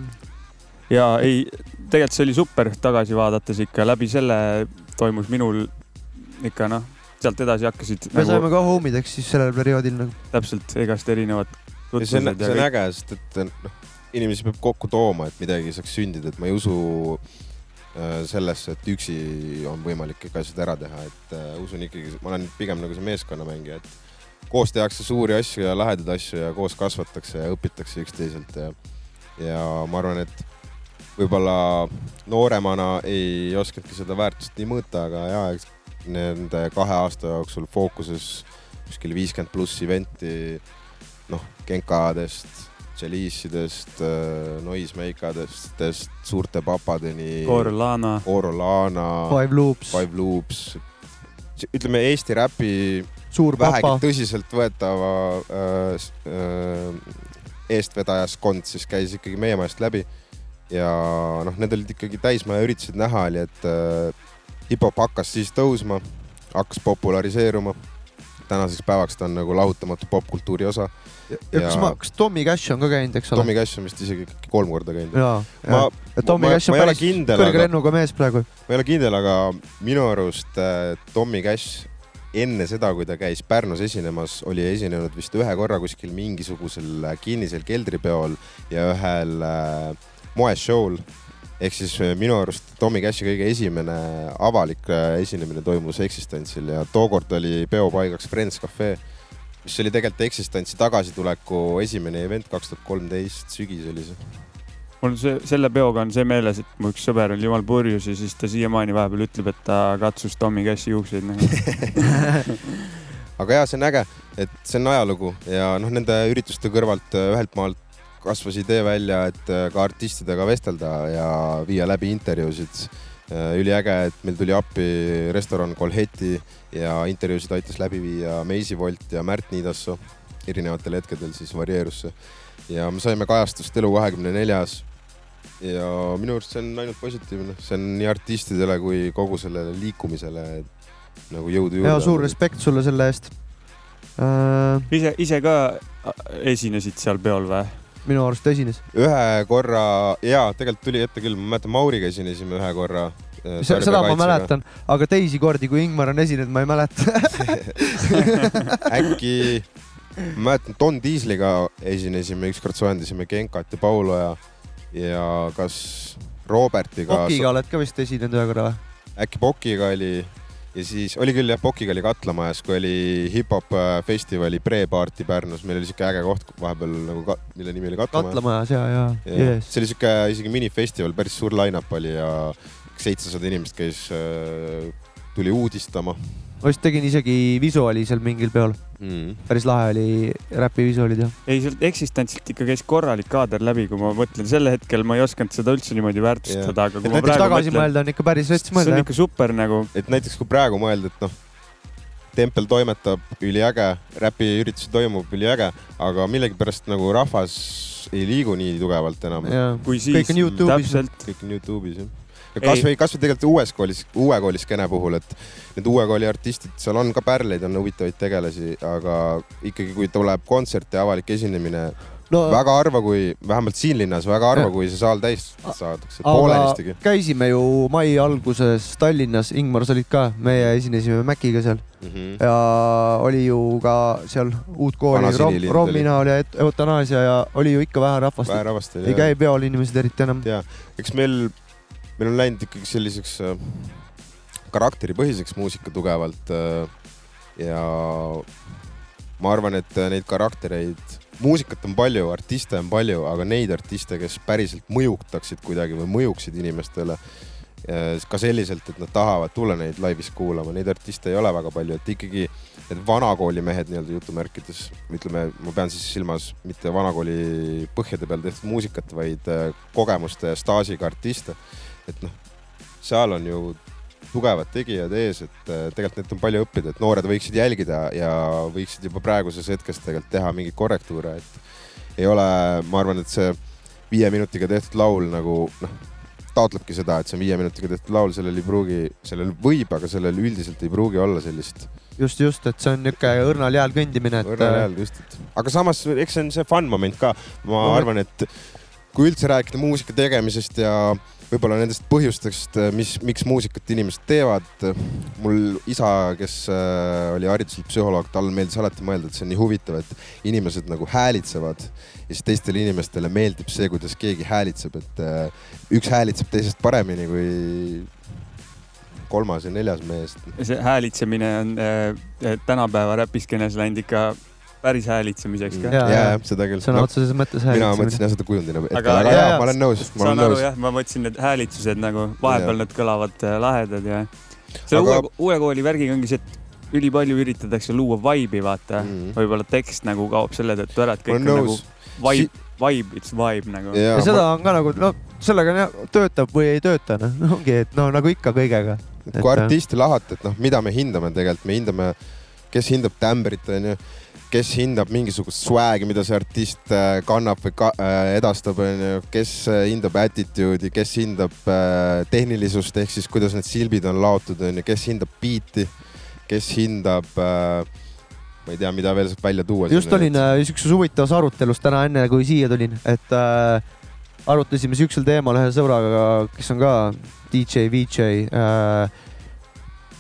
ja ei, tegelikult see oli super tagasi vaadates ikka läbi selle toimus minul ikka noh, sealt edasi hakkasid me saime nagu ka homideks siis sellel perioodil nagu. täpselt igast erinevat ja see on, see on äge, sest et noh, inimesi peab kokku tooma, et midagi saaks sündida, et ma ei usu sellesse, et üksi on võimalik kõik asjad ära teha, et äh, usun ikkagi, ma olen pigem nagu see meeskonnamängija, et koos tehakse suuri asju ja lahedaid asju ja koos kasvatakse ja õpitakse üksteiselt ja, ja ma arvan, et võib-olla nooremana ei oskadki seda väärtust nii mõõta, aga ja nende kahe aasta jooksul fookuses kuskil viiskümmend pluss event'i, noh, Genkadest, Chalice'idest, Noisemakadest, suurte papadeni, Orlana, Orolana, Five Loops, Five Loops, ütleme Eesti räpi Suur vähegi Papa, tõsiseltvõetava äh, äh, eestvedajaskond siis käis ikkagi meie majast läbi. Ja noh, need olid ikkagi täismaja üritused, näha oli, et äh, hip-hop hakkas siis tõusma, hakkas populariseeruma. tänaseks päevaks ta on nagu lahutamatu popkultuuri osa. Ja kas ja- ma, kas Tommy Cash on ka käinud, eks ole? Tommy Cash on vist isegi kolm korda käinud. jaa, jaa., Tommy Cash on päris kindel, kõrge aga- lennuga mees praegu. ma ei ole kindel, aga minu arust äh, Tommy Cash enne seda, kui ta käis Pärnus esinemas, oli esinenud vist ühe korra kuskil mingisugusel äh, kinnisel keldripeol ja ühel äh, moeshow'l. ehk siis äh, minu arust Tommy Cashi kõige esimene avalik äh, esinemine toimus Existence'il ja tookord oli peopaigaks Friends Cafe, mis oli tegelikult Existence'i tagasituleku esimene event kaks tuhat kolmteist, sügis oli see. mul see, selle peoga on see meeles, et mu üks sõber oli jumal purjus ja siis ta siiamaani vahepeal ütleb, et ta katsus Tommy Cashi juukseid nagu. aga jaa, see on äge, et see on ajalugu ja noh, nende ürituste kõrvalt äh, ühelt maalt kasvas idee välja, et äh, ka artistidega vestelda ja viia läbi intervjuusid. üliäge, et meil tuli appi restoran Kolheti ja intervjuusid aitas läbi viia Meisi Volt ja Märt Niidassoo erinevatel hetkedel siis varieerus see ja me saime kajastust Elu24-s ja minu arust see on ainult positiivne, see on nii artistidele kui kogu sellele liikumisele nagu jõudu juurde. ja suur respekt sulle selle eest äh,. ise, ise ka esinesid seal peol või? Minu arust esines. ühe korra ja tegelikult tuli ette küll, ma mäletan, Mauriga esinesime ühe korra seda ma mäletan, aga teisi kordi, kui Ingmar on esinenud, ma ei mäleta. äkki, ma mäletan, Don Diesliga esinesime ükskord, soojendasime Genkat ja Paulo ja, ja kas Robertiga, Okiga oled ka vist esinenud ühe korra või? äkki Pokiga oli ja siis oli küll jah, Pokiga oli Katlamajas, kui oli hip-hop äh, festivali pre-party Pärnus, meil oli siuke äge koht vahepeal nagu, mille nimi oli Katlamaja. katlamajas ja, ja, Ja. yes.. see oli siuke isegi minifestival, päris suur line-up oli ja seitsesada inimest käis, tuli uudistama ma vist tegin isegi visuaali seal mingil peol, mm.. päris lahe oli räpi visuaalid ja. ei, sealt Existentsilt ikka käis korralik kaader läbi, kui ma mõtlen, sel hetkel ma ei osanud seda üldse niimoodi väärtustada, aga kui Et ma praegu tagasi mõtlen, mõelda on ikka päris rets see on mõelda ikka super nagu, et näiteks kui praegu mõelda, et noh, tempel toimetab üliäge, räpiüritusi toimub üliäge, aga millegipärast nagu rahvas ei liigu nii tugevalt enam. siis kõik on Youtube'is. kõik on Youtube'is jah. kasvõi, kasvõi tegelikult uues koolis, uue kooli skeene puhul, et need uue kooli artistid, seal on ka pärleid, on huvitavaid tegelasi, aga ikkagi, kui tuleb kontsert ja avalik esinemine, no väga harva, kui vähemalt siin linnas väga harva, kui see saal täis saadakse, poolelistegi aga. käisime ju mai alguses Tallinnas, Ingmar, sa olid ka, meie esinesime Maciga seal Mm -hmm. ja oli ju ka seal uut kooli Rom, Romina oli et- eutanaasia ja oli ju ikka vähe rahvast, vähe rahvast oli ei. käi peol inimesed eriti enam. ja eks meil, meil on läinud ikkagi selliseks äh, karakteripõhiseks muusika tugevalt äh, ja ma arvan, et äh, neid karaktereid, muusikat on palju, artiste on palju, aga neid artiste, kes päriselt mõjutaksid kuidagi või mõjuksid inimestele ka selliselt, et nad tahavad tulla neid laivis kuulama, neid artiste ei ole väga palju, et ikkagi need vanakooli mehed nii-öelda jutumärkides, ütleme, ma pean siis silmas mitte vanakooli põhjade peal tehtud muusikat, vaid kogemuste ja staažiga artiste. Et noh, seal on ju tugevad tegijad ees, et äh, tegelikult neilt on palju õppida, et noored võiksid jälgida ja võiksid juba praeguses hetkes tegelikult teha mingeid korrektuure, et ei ole, ma arvan, et see viie minutiga tehtud laul nagu noh, taotlebki seda, et see on viie minutiga tehtud laul, sellel ei pruugi, sellel võib, aga sellel üldiselt ei pruugi olla sellist just, just, et see on niisugune õrnal jääl kõndimine, et õrnal ajal just, et aga samas eks see on see fun moment ka, ma No, arvan, et kui üldse rääkida muusika tegemisest ja võib-olla nendest põhjustest, mis, miks muusikat inimesed teevad. mul isa, kes äh, oli hariduselt psühholoog, tal meeldis alati mõelda, et see on nii huvitav, et inimesed nagu häälitsevad ja siis teistele inimestele meeldib see, kuidas keegi häälitseb, et äh, üks häälitseb teisest paremini kui kolmas ja neljas mees. see häälitsemine on äh, tänapäeva räpiskeenes läinud ikka päris häälitsemiseks ka. Ja ja seda küll. sõna otseses mõttes mina häälitsemine. mõtlesin jah seda kujundina ette, Aga- aga jaa, ma olen nõus, ma saan olen aru nõus. jah, ma mõtlesin need häälitsused nagu vahepeal need kõlavad äh, lahedad ja selle Aga- uue, uue kooli värgiga ongi see, et ülipalju üritatakse luua vibe'i, vaata mm.. Mhm. võib-olla tekst nagu kaob selle tõttu ära, et kõik ma on olen nagu vibe, vibe, it's vibe nagu. ja seda on ka nagu, no sellega on jah, töötab või ei tööta, noh, ongi, et no nagu ikka kõigega. et kui artisti lahata, et noh, mida me hindame tegelikult, me hindame, kes hindab tämbrit, onju, kes hindab mingisugust swag'i, mida see artist äh, kannab või ka, äh, edastab, onju, kes äh, hindab attitude'i, kes hindab äh, tehnilisust ehk siis kuidas need silbid on laotud, onju, kes hindab beat'i, kes hindab äh,, ma ei tea, mida veel saab välja tuua. just olin äh, siukses huvitavas arutelus täna enne, kui siia tulin, et äh, arutasime siuksel teemal ühe sõbraga, kes on ka DJ, VJ äh,,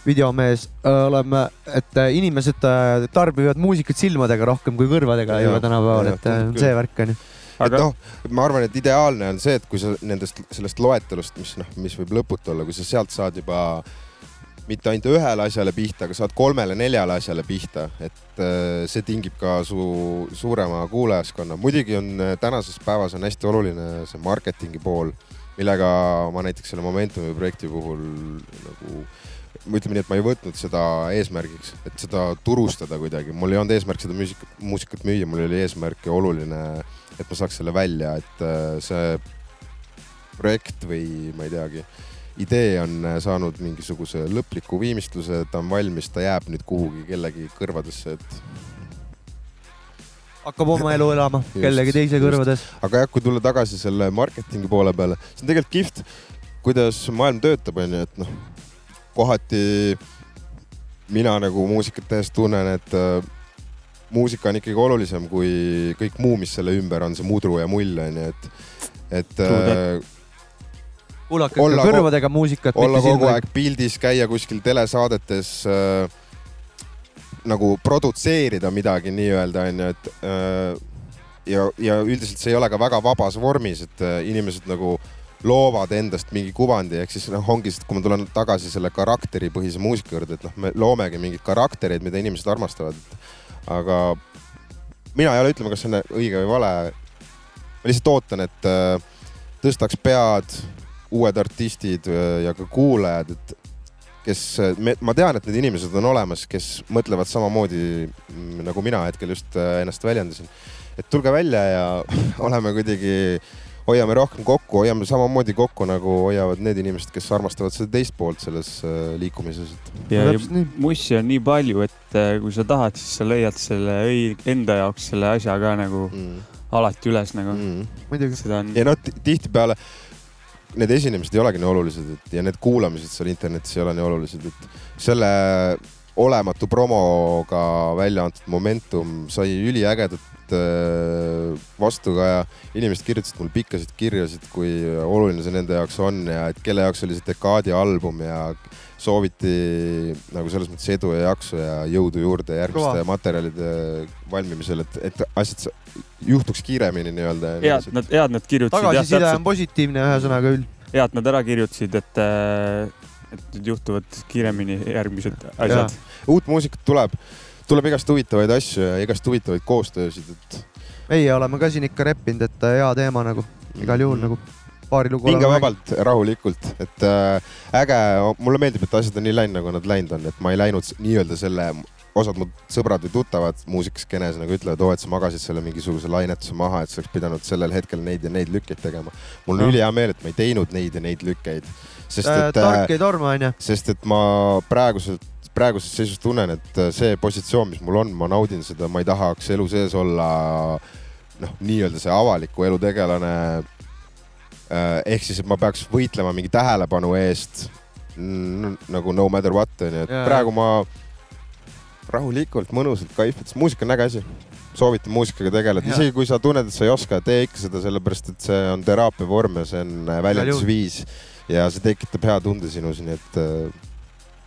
videomees äh,, oleme, et äh, inimesed äh, tarbivad muusikat silmadega rohkem kui kõrvadega juba tänapäeval, et äh, see värk on ju. et aga noh, ma arvan, et ideaalne on see, et kui sa nendest, sellest loetelust, mis noh, mis võib lõputu olla, kui sa sealt saad juba mitte ainult ühele asjale pihta, aga saad kolmele-neljale asjale pihta, et äh, see tingib ka su suurema kuulajaskonna. muidugi on äh, tänases päevas on hästi oluline see marketingi pool, millega ma näiteks selle Momentumi projekti puhul nagu ütleme nii, et ma ei võtnud seda eesmärgiks, et seda turustada kuidagi, mul ei olnud eesmärk seda muusikat, muusikat müüa, mul oli eesmärk ja oluline, et ma saaks selle välja, et äh, see projekt või ma ei teagi, idee on äh, saanud mingisuguse lõpliku viimistluse, ta on valmis, ta jääb nüüd kuhugi kellegi kõrvadesse, et hakkab oma elu elama kellegi teise just. kõrvades. aga jah, kui tulla tagasi selle marketingi poole peale, see on tegelikult kihvt, kuidas maailm töötab, onju, et noh, kohati mina nagu muusikat tehes tunnen, et äh, muusika on ikkagi olulisem kui kõik muu, mis selle ümber on, see mudru ja mull onju, et, et True äh, kuulake Olla kõrvadega muusikat, olla kogu aeg pildis, käia kuskil telesaadetes äh, nagu produtseerida midagi nii-öelda onju, et äh, ja, ja üldiselt see ei ole ka väga vabas vormis, et äh, inimesed nagu loovad endast mingi kuvandi, ehk siis noh, ongi, kui ma tulen tagasi selle karakteripõhise muusika juurde, et noh, me loomegi mingeid karaktereid, mida inimesed armastavad. aga mina ei ole ütlema, kas see on õige või vale. ma lihtsalt ootan, et äh, tõstaks pead uued artistid äh, ja ka kuulajad, et kes, ma tean, et need inimesed on olemas, kes mõtlevad samamoodi mm, nagu mina hetkel just äh, ennast väljendasin. et tulge välja ja oleme kuidagi, hoiame rohkem kokku, hoiame samamoodi kokku, nagu hoiavad need inimesed, kes armastavad seda teist poolt selles äh, liikumises, ja ja täpselt nii. mussi on nii palju, et äh, kui sa tahad, siis sa leiad selle enda jaoks selle asja ka nagu mm, alati üles nagu. mm. muidugi. seda on, ja noh, tihtipeale need esinemised ei olegi nii olulised, et ja need kuulamised seal internetis ei ole nii olulised, et selle olematu promoga välja antud Momentum sai üliägedat äh, vastukaja. inimesed kirjutasid mulle pikkasid kirjasid, kui oluline see nende jaoks on ja et kelle jaoks oli see dekaadi album ja sooviti nagu selles mõttes edu ja jaksu ja jõudu juurde järgmiste Kõva. materjalide valmimisel, et, et asjad juhtuks kiiremini nii-öelda. head nad, head nad kirjutasid tagasiside on positiivne ühesõnaga üld. head nad ära kirjutasid, et, et nüüd juhtuvad kiiremini järgmised asjad. uut muusikat tuleb, tuleb igast huvitavaid asju ja igast huvitavaid koostöösid, et meie oleme ka siin ikka reppinud, et hea teema nagu igal juhul nagu paari lugu. hingevabalt, rahulikult, et äh, äge, mulle meeldib, et asjad on nii läinud, nagu nad läinud on, et ma ei läinud nii-öelda selle, osad mu sõbrad või tuttavad muusikaskenes nagu ütlevad, oo, et sa magasid selle mingisuguse lainetuse maha, et sa oleks pidanud sellel hetkel neid ja neid lükkeid tegema. mul on Noh. ülihea meel, et ma ei teinud neid ja neid lükkeid, sest et äh, tark ei torma, onju. sest et ma praeguselt, praeguses seisus tunnen, et äh, see positsioon, mis mul on, ma naudin seda, ma ei tahaks elu sees olla noh, nii-öelda see avaliku elu tegelane. ehk siis, et ma peaks võitlema mingi tähelepanu eest nagu no matter what onju, et Jaa. praegu ma rahulikult, mõnusalt kaifin, sest muusika on äge asi. soovitan muusikaga tegeleda, isegi kui sa tunned, et sa ei oska, tee ikka seda, sellepärast et see on teraapia vorm ja see on äh, väljendusviis ja see tekitab hea tunde sinus, nii et äh,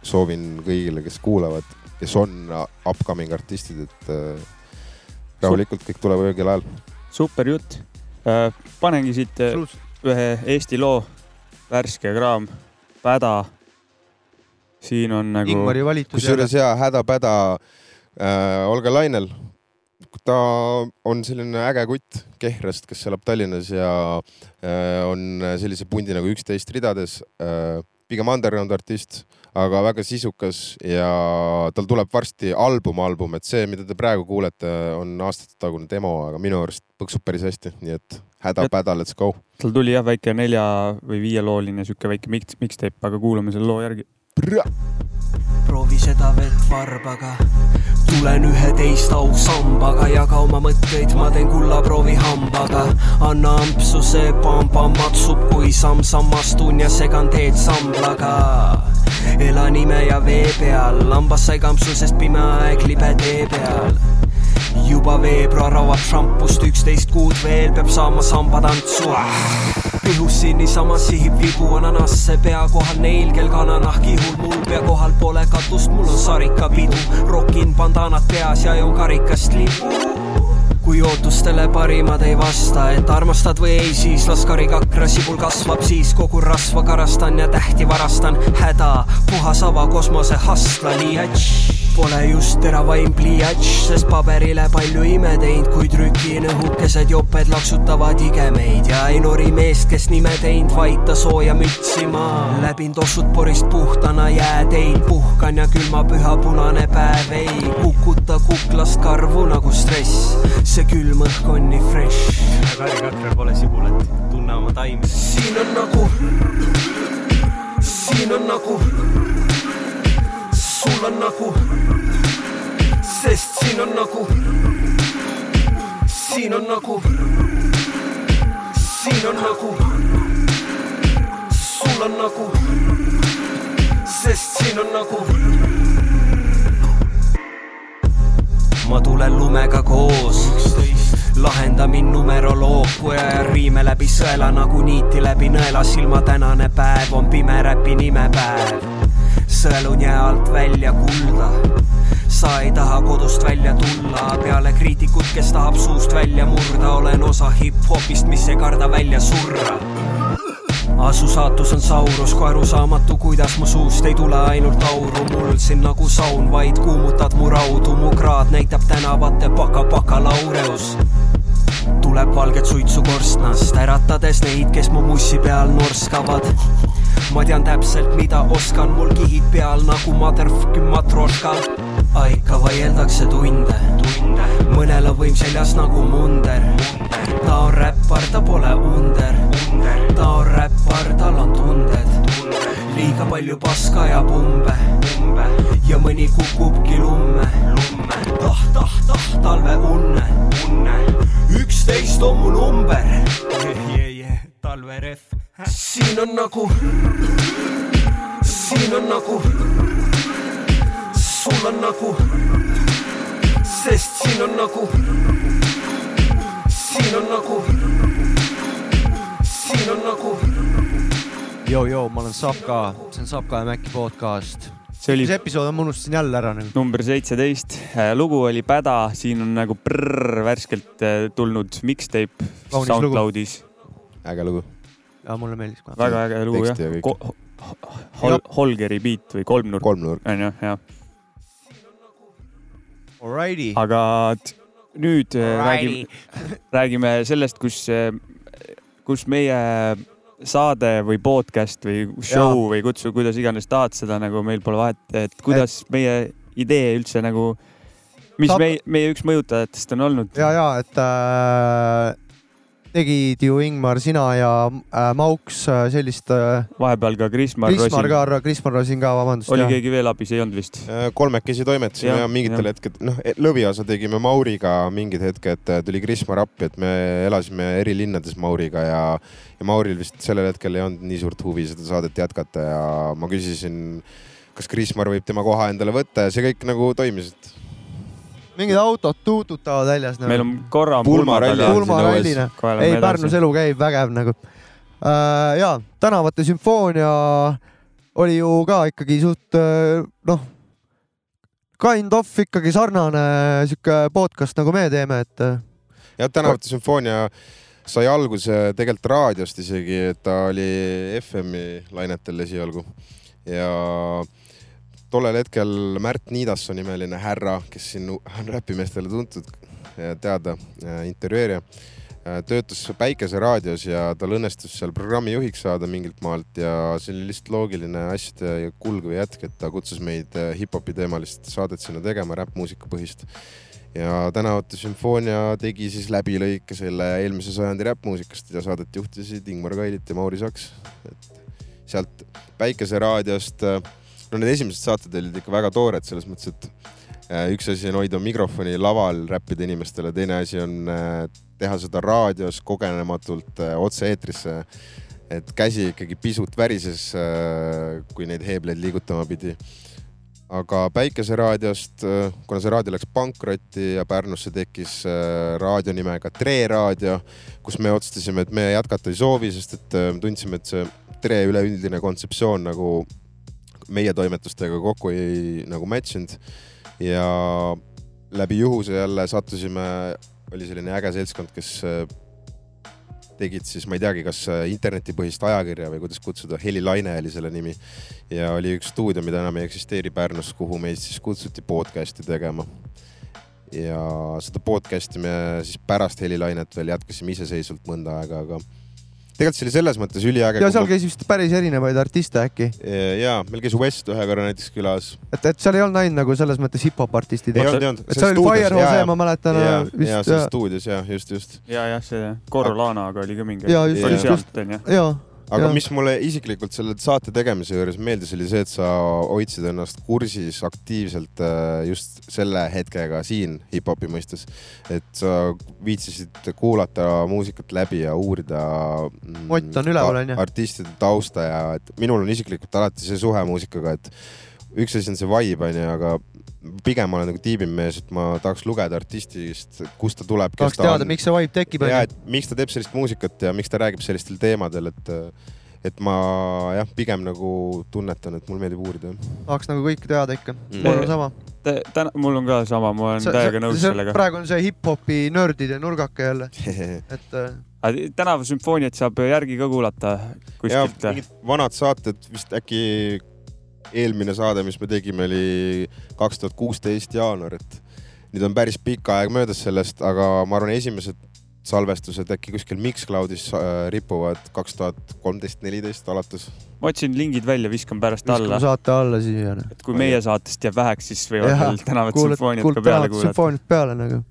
soovin kõigile, kes kuulavad, kes on upcoming artistid, et äh, rahulikult kõik tuleb õigel ajal. super jutt. panengi siit äh, ühe Eesti loo, värske kraam, Päda. siin on nagu, kusjuures hea hädapäda äh, Olga Lainel, ta on selline äge kutt Kehrast, kes elab Tallinnas ja äh, on sellise pundi nagu üksteist ridades äh,. pigem underground artist, aga väga sisukas ja tal tuleb varsti album, album, et see, mida te praegu kuulete, on aastatetagune demo, aga minu arust põksub päris hästi, nii et hädapäda, let's go. tal tuli jah väike nelja või viielooline sihuke väike mix, mixtape, aga kuulame selle loo järgi. Proovi seda vett varbaga. tulen üheteist ausambaga, jaga oma mõtteid, ma teen kullaproovi hambaga. anna ampsu, see pambam maksub, kui samm-samm astun ja segan teed samblaga. elan ime ja vee peal, lambas sai kampsu, sest pime aeg libe tee peal juba veebruar avab šampust, üksteist kuud veel peab saama sambatantsu. pihus siin niisama sihib vibu ananasse pea kohal neil, kel kananahk ihul, mul pea kohal pole katust, mul on sarikapidu, rokin bandanat peas ja joon karikast lipu kui ootustele parimad ei vasta, et armastad või ei, siis las karikakra sibul kasvab, siis kogu rasva karastan ja tähti varastan. häda, puhas ava kosmose hustla liiats. Pole just teravaim pliiats, sest paberile palju ime teinud, kui trükin õhukesed joped laksutavad igemeid ja ei nori meest, kes nime teinud, vaid ta sooja mütsima. läbin tossud porist puhtana jääteid, puhkan ja külma püha punane päev ei kukuta kuklast karvu nagu stress. See külm õhk on nii fresh. karikakral pole sibulat, tunne oma taimi. siin on nagu, siin on nagu, sul on nagu, sest siin on nagu, siin on nagu, siin on nagu, sul on nagu, sest siin on nagu ma tulen lumega koos, vahenda mind numeroloogia ja riime läbi sõela nagu niiti läbi nõela. Silma tänane päev on pime räpi nimepäev sõelun jää alt välja kulda sa ei taha kodust välja tulla. Peale kriitikut, kes tahab suust välja murda, olen osa hip-hopist, mis ei karda välja surra. Asu saatus on saurus, kui arusaamatu, kuidas mu suust ei tule ainult auru, mul siin nagu saun, vaid kuumutad mu raudu, mu kraad näitab tänavate baka bakalaureus tuleb valget suitsu korstnast, äratades neid, kes mu mussi peal norskavad. ma tean täpselt, mida oskan, mul kihid peal nagu motherfucking matroškal. ikka vaieldakse tunde, mõnel on võim seljas nagu munder. ta on räppar, ta pole under, ta on räppar, tal on tunded, liiga palju paska ja pumbe, ja mõni kukubki lumme, tah, tah, tah, talveunne, unne üksteist on mu number talverehv. siin on nagu, siin on nagu, sul on nagu, sest siin on nagu, siin on nagu, siin on nagu. joo-joo, ma olen Sapka, see on Sapka ja Mäkki podcast. see oli mis episood on, ma unustasin jälle ära nagu. number seitseteist, lugu oli Päda, siin on nagu prrr, värskelt äh, tulnud mixtape SoundCloudis. äge lugu. ja mulle meeldis ka. väga äge lugu Teksti ja jah. Ko. Hol, Holgeri beat või kolmnurk kolmnurk. on ju, jah. Alrighty. aga nüüd äh, räägime, räägime sellest, kus, kus meie saade või podcast või show Jaa. või kutsu, kuidas iganes tahad seda nagu meil pole vahet, et kuidas meie idee üldse nagu, mis Saab- meie, meie üks mõjutajatest on olnud. ja, ja et äh, tegid ju Ingmar, sina ja äh, Mauks äh, sellist äh,. vahepeal ka Krismar Krismar ka, Krismar Rosin ka, vabandust. oli keegi veel abis, ei olnud vist? kolmekesi toimetasime Jah, ja mingitel jah. hetkedel, noh, lõviosa tegime Mauriga mingid hetked, tuli Krismar appi, et me elasime eri linnades Mauriga ja, ja Mauril vist sellel hetkel ei olnud nii suurt huvi seda saadet jätkata ja ma küsisin, kas Krismar võib tema koha endale võtta ja see kõik nagu toimis, et mingid autod tuututavad väljas nagu.. meil on korra Pulmaralli on Pulma siin õues. rallina. kohe ei, Pärnus elu käib vägev nagu äh,. ja Tänavate sümfoonia oli ju ka ikkagi suht äh, noh, kind of ikkagi sarnane sihuke podcast nagu me teeme, et äh, jah, Tänavate sümfoonia sai alguse tegelikult raadiost isegi, et ta oli FM-i lainetel esialgu ja tollel hetkel Märt Niidasson nimeline härra, kes siin on räpimeestele tuntud ja teada, intervjueerija, töötas Päikeseraadios ja tal õnnestus seal programmijuhiks saada mingilt maalt ja see oli lihtsalt loogiline asjade kulg või jätk, et ta kutsus meid äh, hip-hopi teemalist saadet sinna tegema, räppmuusika põhist ja Tänavate sümfoonia tegi siis läbilõike selle eelmise sajandi räppmuusikast ja saadet juhtisid Ingmar Kailit ja Mauri Saks. et sealt Päikeseraadiost, no need esimesed saated olid ikka väga toored selles mõttes, et äh, üks asi on hoida mikrofoni laval, räppida inimestele, teine asi on äh, teha seda raadios kogenematult äh, otse-eetrisse. et käsi ikkagi pisut värises, kui neid heebleid liigutama pidi aga Päikeseraadiost, kuna see raadio läks pankrotti ja Pärnusse tekkis raadio nimega Tre raadio, kus me otsustasime, et me jätkata ei soovi, sest et tundsime, et see Tre üleüldine kontseptsioon nagu meie toimetustega kokku ei nagu match inud ja läbi juhuse jälle sattusime, oli selline äge seltskond, kes äh, tegid siis, ma ei teagi, kas äh, internetipõhist ajakirja või kuidas kutsuda, Helilaine oli selle nimi ja oli üks stuudio, mida enam ei eksisteeri Pärnus, kuhu meid siis kutsuti podcast'i tegema. ja seda podcast'i me siis pärast Helilainet veel jätkasime iseseisvalt mõnda aega, aga tegelikult see oli selles mõttes üliäge. ja seal käis vist päris erinevaid artiste äkki, ja meil käis West ühe korra näiteks külas. et, et seal ei olnud ainult nagu selles mõttes hip-hop artistid. ei olnud, ei olnud. et seal oli Firehose, ma mäletan ja, vist ja seal stuudios ja just, just. ja, jah, see Corolanaga oli ka mingi. Jaa, just, just, onju. ja, aga Jah. mis mulle isiklikult selle saate tegemise juures meeldis, oli see, et sa hoidsid ennast kursis aktiivselt äh, just selle hetkega siin hip-hopi mõistes. et sa viitsisid kuulata muusikat läbi ja uurida mm, Mott on üleval, onju. artistide tausta ja et minul on isiklikult alati see suhe muusikaga, et üks asi on see vibe onju, aga pigem ma olen nagu tiimimees, et ma tahaks lugeda artistist, kust ta tuleb, tahaks ta teada, miks see vibe tekib, ja, onju. et miks ta teeb sellist muusikat ja miks ta räägib sellistel teemadel, et, et ma jah, pigem nagu tunnetan, et mulle meeldib uurida. tahaks nagu kõike teada ikka. Mm. mul on sama. täna, mul on ka sama, ma olen täiega nõus sellega. praegu on see hip-hopi nördide nurgake jälle, et äh, tänavu sümfooniat saab järgi ka kuulata ja kuskilt. mingid vanad saated, vist äkki eelmine saade, mis me tegime, oli kaks tuhat kuusteist jaanuar, et nüüd on päris pikk aeg möödas sellest, aga ma arvan, esimesed salvestused äkki kuskil Mixcloudis äh, ripuvad kaks tuhat kolmteist, neliteist alates. ma otsin lingid välja, viskan pärast viskame alla, saate alla siia. et kui meie saatest jääb väheks, siis võivad veel sümfooniat kuulad ka peale kuulata. sümfooniat peale nagu.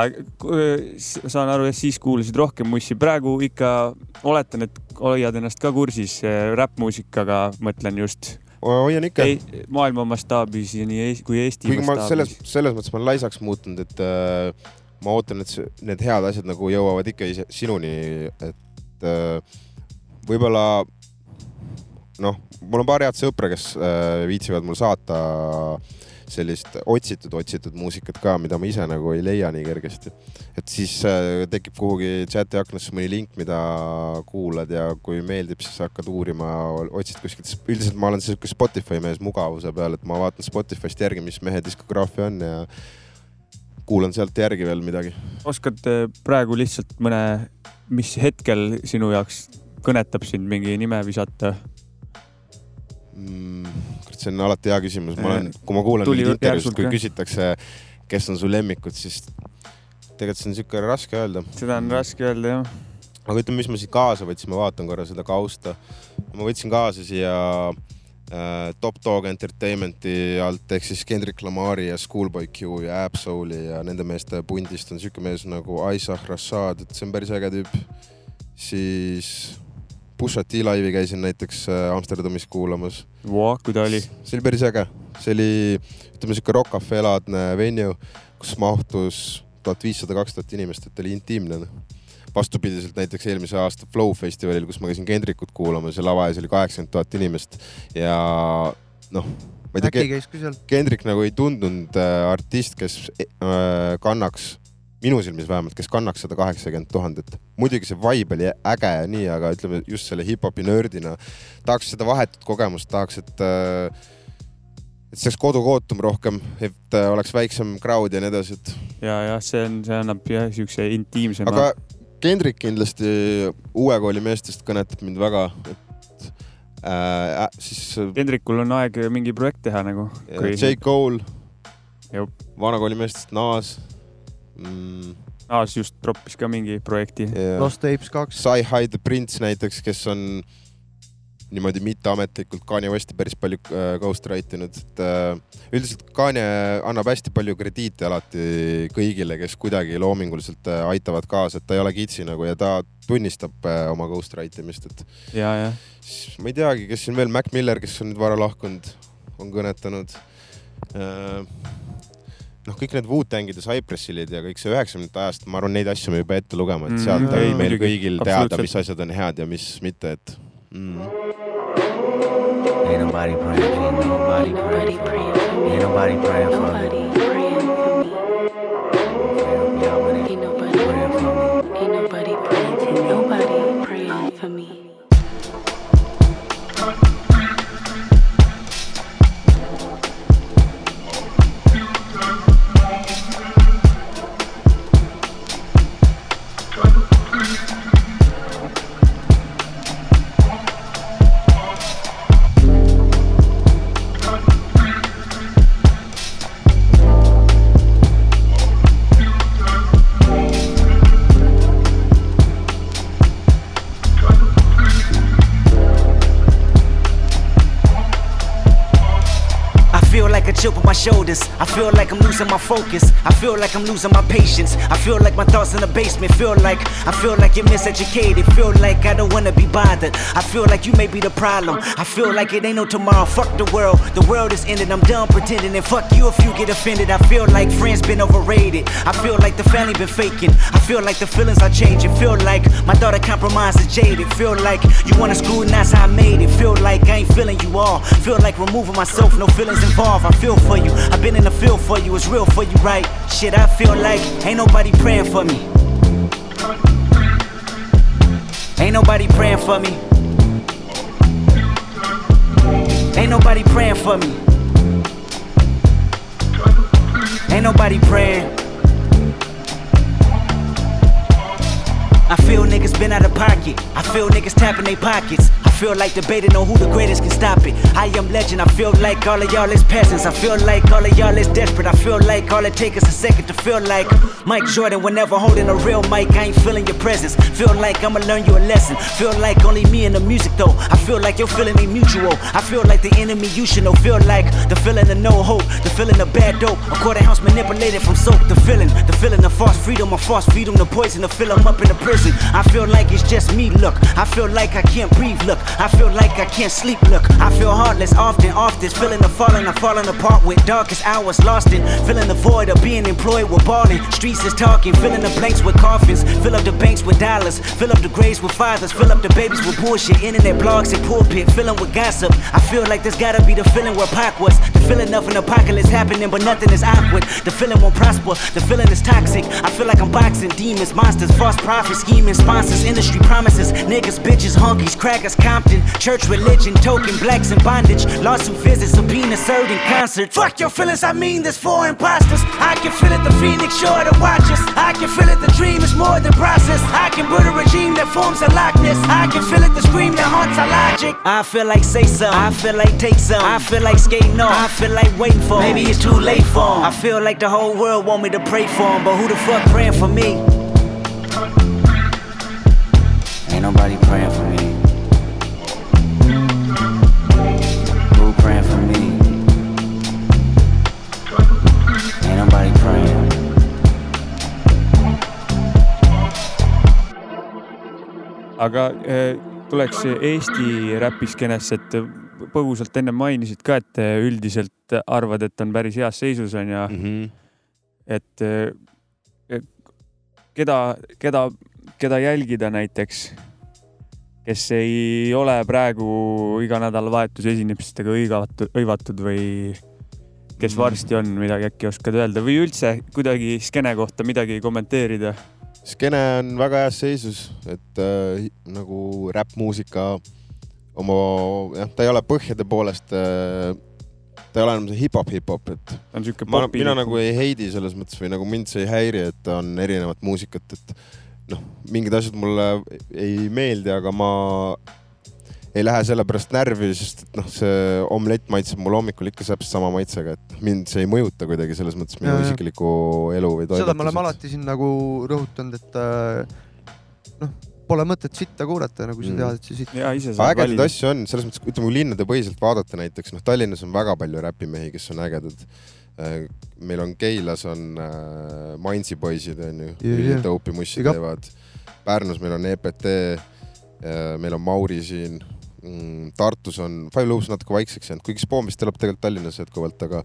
aga ku- saan aru, et siis kuulasid rohkem mussi, praegu ikka oletan, et hoiad ennast ka kursis eh, räppmuusikaga, mõtlen just hoian ikka. ei, maailma mastaabis ja nii Eesti, kui Eesti kuigi ma selles mastaabis., selles mõttes ma olen laisaks muutunud, et äh, ma ootan, et need head asjad nagu jõuavad ikka ise sinuni, et äh, võib-olla noh, mul on paar head sõpra, kes äh, viitsivad mul saata sellist otsitud, otsitud muusikat ka, mida ma ise nagu ei leia nii kergesti. et siis äh, tekib kuhugi chati aknasse mõni link, mida kuulad ja kui meeldib, siis hakkad uurima, otsid kuskilt. üldiselt ma olen sihuke Spotify mees mugavuse peal, et ma vaatan Spotify'st järgi, mis mehe diskograafia on ja kuulan sealt järgi veel midagi. oskad eh, praegu lihtsalt mõne, mis hetkel sinu jaoks kõnetab sind mingi nime visata? mm,. See on alati hea küsimus, ma olen, kui ma neid intervjuusid, järsult kui küsitakse, kes on su lemmikud, siis tegelikult see on sihuke raske öelda. seda on raske öelda jah. aga ütleme, mis ma siit kaasa võtsin, ma vaatan korra seda kausta. ma võtsin kaasa siia äh, Top Dog Entertainmenti alt ehk siis Kendrick Lamari ja Schoolboy Q ja Absoli ja nende meeste pundist on sihuke mees nagu Isaac Rashad, et see on päris äge tüüp. siis Pusha T laivi käisin näiteks äh, Amsterdamis kuulamas Vau, kui ta oli? see oli päris äge, see oli ütleme siuke Rock Cafe laadne venue, kus mahtus tuhat viissada, kaks tuhat inimest, et oli intiimne. vastupidiselt näiteks eelmise aasta Flow festivalil, kus ma käisin Kendrickut kuulamas ja lava ees oli kaheksakümmend tuhat inimest ja noh, ma ei tea. Kendrick nagu ei tundunud äh, artist, kes äh, kannaks, minu silmis vähemalt, kes kannaks sada kaheksakümmend tuhandet. muidugi see vibe oli äge ja nii, aga ütleme just selle hip-hopi nördina tahaks seda vahetut kogemust, tahaks, et äh, et see oleks kodukootum rohkem, et äh, oleks väiksem crowd ja nii edasi, et ja, jah, see on, see annab jah siukse intiimsema. aga Kendrick kindlasti uue kooli meestest kõnetab mind väga, et äh, äh, siis Hendrikul on aeg mingi projekt teha nagu. J Cole Jup., vanakooli meestest Nas mm,. Aas just troppis ka mingi projekti. ja Lost Tapes kaks. Sai High the Prince näiteks, kes on niimoodi mitteametlikult Kanye Westi päris palju äh, ghostwrite inud, et äh, üldiselt Kanye annab hästi palju krediiti alati kõigile, kes kuidagi loominguliselt äh, aitavad kaasa, et ta ei ole kitsi nagu ja ta tunnistab äh, oma ghostwrite imist, et ja, ja siis ma ei teagi, kes siin veel, Mac Miller, kes on nüüd vara lahkunud, on kõnetanud äh, noh, kõik need Wu-Tangid ja Cypress Hillid ja kõik see üheksakümnendate ajast, ma arvan, neid asju me juba ette lugema, et Mm, sealt on ei, meil muidugi, kõigil teada, mis asjad on head ja mis mitte, et mm.. Ain't nobody praying for me. Nobody praying for me. Ain't nobody praying for me. Ain't nobody praying for me. Ain't nobody praying for me. Nobody praying for me. Shoulders. I feel like I'm losing my focus. I feel like I'm losing my patience. I feel like my thoughts in the basement. Feel like I feel like you're miseducated. Feel like I don't wanna be bothered. I feel like you may be the problem. I feel like it ain't no tomorrow. Fuck the world. The world is ending. I'm done pretending. And fuck you if you get offended. I feel like friends been overrated. I feel like the family been faking. I feel like the feelings are changing. Feel like my daughter compromised is jaded. Feel like you wanna screw and that's how I made it. Feel like I ain't feeling you all. Feel like removing myself, no feelings involved. I feel for you. I've been in the field for you, it's real for you, right? Shit, I feel like ain't nobody praying for me. Ain't nobody praying for me. Ain't nobody praying for me. Ain't nobody praying. I feel niggas been out of pocket. I feel niggas tapping their pockets. I feel like debating on who the greatest can stop it. I am legend. I feel like all of y'all is peasants. I feel like all of y'all is desperate. I feel like all it takes is a second to feel like Mike Jordan whenever holding a real mic. I ain't feeling your presence. Feel like I'ma learn you a lesson. Feel like only me and the music though. I feel like your feeling ain't mutual. I feel like the enemy you should know. Feel like the feeling of no hope. The feeling of bad dope. A quarter house manipulated from soap. The feeling, the feeling of false freedom. Of false freedom. The poison to fill 'em up in the prison. I feel like it's just me, look. I feel like I can't breathe, look. I feel like I can't sleep, look. I feel heartless often, this. Feeling the falling, I'm falling apart with darkest hours lost in. Feeling the void of being employed with balling. Streets is talking, filling the blanks with coffins. Fill up the banks with dollars. Fill up the graves with fathers. Fill up the babies with bullshit. Internet blogs and pulpit. Filling with gossip. I feel like there's gotta be the feeling where Pac was. The feeling of an apocalypse happening, but nothing is awkward. The feeling won't prosper. The feeling is toxic. I feel like I'm boxing demons, monsters, false prophets, scheming sponsors, industry promises. Niggas, bitches, hunkies, crackers, Compton, church, religion, token, blacks in bondage. Lawsuit visits, subpoena served in concert. Fuck your feelings, I mean this for imposters. I can feel it, the phoenix sure to watch us. I can feel it, the dream is more than process. I can build a regime that forms a likeness. I can feel it, the scream that haunts our logic. I feel like say some, I feel like take some. I feel like skating off, I feel like waiting for. Maybe it's too late for 'em. I feel like the whole world want me to pray for 'em, but who the fuck praying for me? Ain't nobody praying for aga eh, tuleks Eesti räpiskenesse, et põgusalt enne mainisid ka, et üldiselt arvad, et on päris heas seisus on ju mm. -hmm. et eh, keda, keda, keda jälgida näiteks, kes ei ole praegu iga nädalavahetus esinemistega hõigatud, hõivatud või kes varsti on, midagi äkki oskad öelda või üldse kuidagi skeene kohta midagi kommenteerida? Skeene on väga heas seisus, et äh, nagu räppmuusika oma, jah, ta ei ole põhjade poolest äh, ta ei ole enam see hip-hop, hip-hop, et ta on siuke ma, popi mina nagu ei heidi selles mõttes või nagu mind see ei häiri, et on erinevat muusikat, et noh, mingid asjad mulle ei meeldi, aga ma ei lähe selle pärast närvi, sest et noh, see omlett maitseb mul hommikul ikka täpselt sama maitsega, et mind see ei mõjuta kuidagi selles mõttes minu jaa. isiklikku elu või seda me oleme alati siin nagu rõhutanud, et äh, noh, pole mõtet sitta kuulata, nagu sa Mm. tead, et see sitt. ja ägedaid asju on, selles mõttes, ütleme, kui linnade põhiselt vaadata näiteks, noh, Tallinnas on väga palju räpimehi, kes on ägedad. meil on Keilas on äh, Mainsi poisid onju, dope'i mussi teevad. Pärnus meil on EPT, meil on Mauri siin, Tartus on, Five Loops natuke vaikseks jäänud, kuigi Spoon vist elab tegelikult Tallinnas jätkuvalt, aga,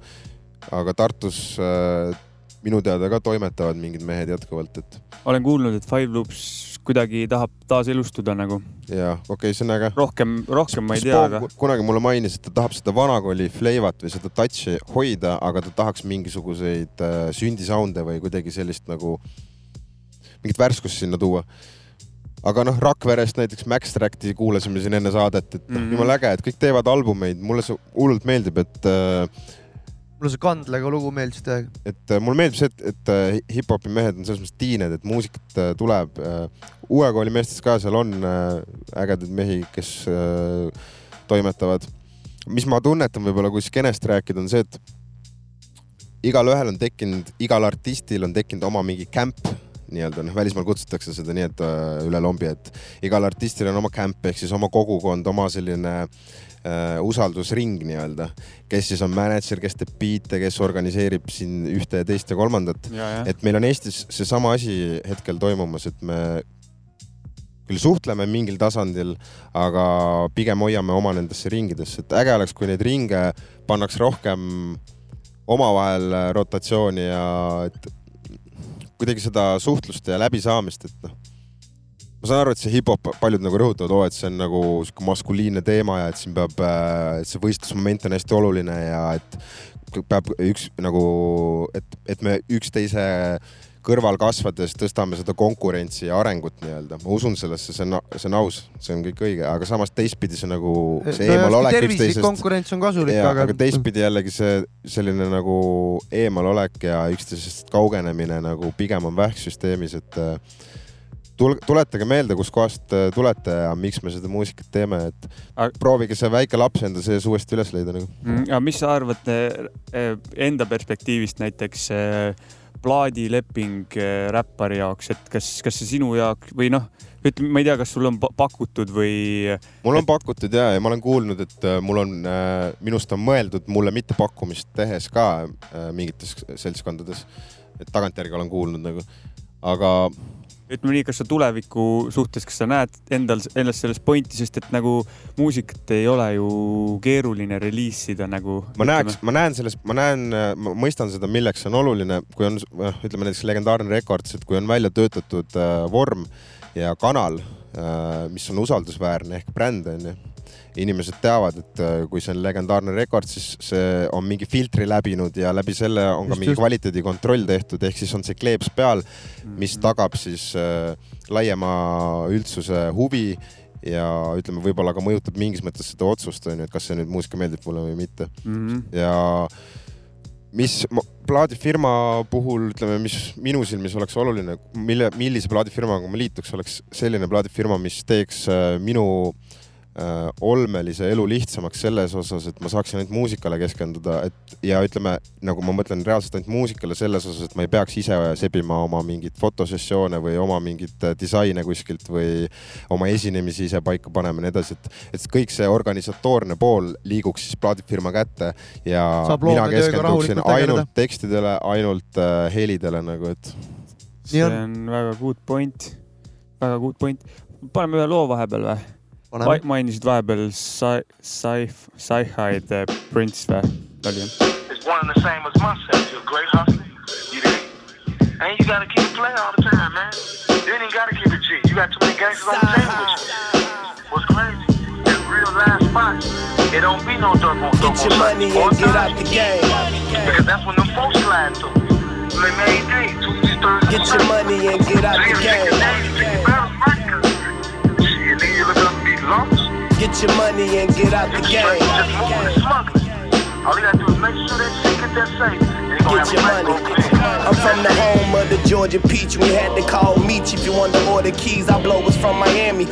aga Tartus äh, minu teada ka toimetavad mingid mehed jätkuvalt, et olen kuulnud, et Five Loops kuidagi tahab taaselustuda nagu ja okei okay,, see on äge. rohkem, rohkem ma ei tea, aga kunagi mulle mainis, et ta tahab seda vanakooli fleivat või seda touch'i hoida, aga ta tahaks mingisuguseid äh, syndisound'e või kuidagi sellist nagu, mingit värskust sinna tuua. Aga noh, Rakverest näiteks Max Tracti kuulasime siin enne saadet, et mm. -hmm., jumala äge, et kõik teevad albumeid, mulle see hullult meeldib, et äh, mulle see Kandlega lugu meeldis täiega. et äh, mulle meeldib see, et, et äh, hip-hopi mehed on selles mõttes tiined, et muusikat äh, tuleb. uue kooli meestes ka seal on ägedaid mehi, kes äh, toimetavad. mis ma tunnetan võib-olla, kui skeenest rääkida, on see, et igalühel on tekkinud, igal artistil on tekkinud oma mingi kämp nii-öelda noh, välismaal kutsutakse seda nii, et äh, üle lombi, et igal artistil on oma kämp ehk siis oma kogukond, oma selline äh, usaldusring nii-öelda, kes siis on mänedžer, kes teeb biite, kes organiseerib siin ühte ja teist ja kolmandat. et meil on Eestis seesama asi hetkel toimumas, et me küll suhtleme mingil tasandil, aga pigem hoiame oma nendesse ringidesse, et äge oleks, kui neid ringe pannaks rohkem omavahel rotatsiooni ja et kuidagi seda suhtlust ja läbisaamist, et noh, ma saan aru, et see hip-hop, paljud nagu rõhutavad, oo, et see on nagu sihuke maskuliinne teema ja et siin peab, et see võistlusmoment on hästi oluline ja et peab üks nagu, et, et me üksteise kõrval kasvades tõstame seda konkurentsi ja arengut nii-öelda, ma usun sellesse, see on, see on aus, see on kõik õige, aga samas teistpidi see nagu see eemalolek tervislik üksteisest konkurents on kasulik, aga, aga teistpidi jällegi see selline nagu eemalolek ja üksteisest kaugenemine nagu pigem on vähksüsteemis, et äh, tul-, tuletage meelde, kuskohast äh, tulete ja miks me seda muusikat teeme, et Aga- proovige see väike laps enda sees uuesti üles leida nagu. Mm, aga mis sa arvad eh, enda perspektiivist näiteks eh, plaadileping eh, räppari jaoks, et kas, kas see sinu jaoks või noh, ütleme, ma ei tea, kas sul on pa- pakutud või mul on pakutud ja, ja ma olen kuulnud, et äh, mul on äh,, minust on mõeldud mulle mittepakkumist tehes ka äh, mingites seltskondades. et tagantjärgi olen kuulnud nagu, aga ütleme nii, kas sa tuleviku suhtes, kas sa näed endal ennast selles pointi, sest et nagu muusikat ei ole ju keeruline reliisida nagu. ma näeks, ma näen selles, ma näen, ma mõistan seda, milleks see on oluline, kui on, ütleme näiteks legendaarne Records, et kui on välja töötatud äh, vorm ja kanal äh,, mis on usaldusväärne ehk bränd onju. Inimesed teavad, et äh, kui see on legendaarne rekord, siis see on mingi filtri läbinud ja läbi selle on ka Just, mingi kvaliteedikontroll tehtud, ehk siis on see kleeps peal, mis tagab siis äh, laiema üldsuse huvi ja ütleme, võib-olla ka mõjutab mingis mõttes seda otsust onju, et kas see nüüd muusika meeldib mulle või mitte mm. -hmm. ja mis ma- plaadifirma puhul ütleme, mis minu silmis oleks oluline, mille, millise plaadifirmaga ma liituks, oleks selline plaadifirma, mis teeks äh, minu äh, olmelise elu lihtsamaks selles osas, et ma saaksin ainult muusikale keskenduda, et ja ütleme nagu ma mõtlen reaalselt ainult muusikale selles osas, et ma ei peaks ise sebima oma mingeid fotosessioone või oma mingit äh, disaine kuskilt või oma esinemisi ise paika panema ja nii edasi, et, et kõik see organisatoorne pool liiguks siis plaadifirma kätte ja mina keskenduksin ainult tekstidele, ainult äh, helidele nagu, et see on. on väga good point, väga good point. paneme ühe loo vahepeal või? paneme. mainisid vahepeal Sci-, Sci-, Sci-Hi'd Prince või? oli jah? It's one and the same as myself. You're great hustler. You dig? And you gotta keep it playing all the time, man. You ain't even gotta keep it G. You got too many gangsters on the team with you. What's crazy? In real life spots, it don't be no dope on Get your money and get out the game. Because that's when them folks slide through. They made three, Tuesday, Thursday, Get your money and get out the game. Get your money and get out the game. Just moving and smuggling. All you gotta do is make sure that that safe. And you gonna Get your money. black gold pen. I'm from the home of the Georgia peach. We had to call Meech if you want to order keys. I blow was from Miami.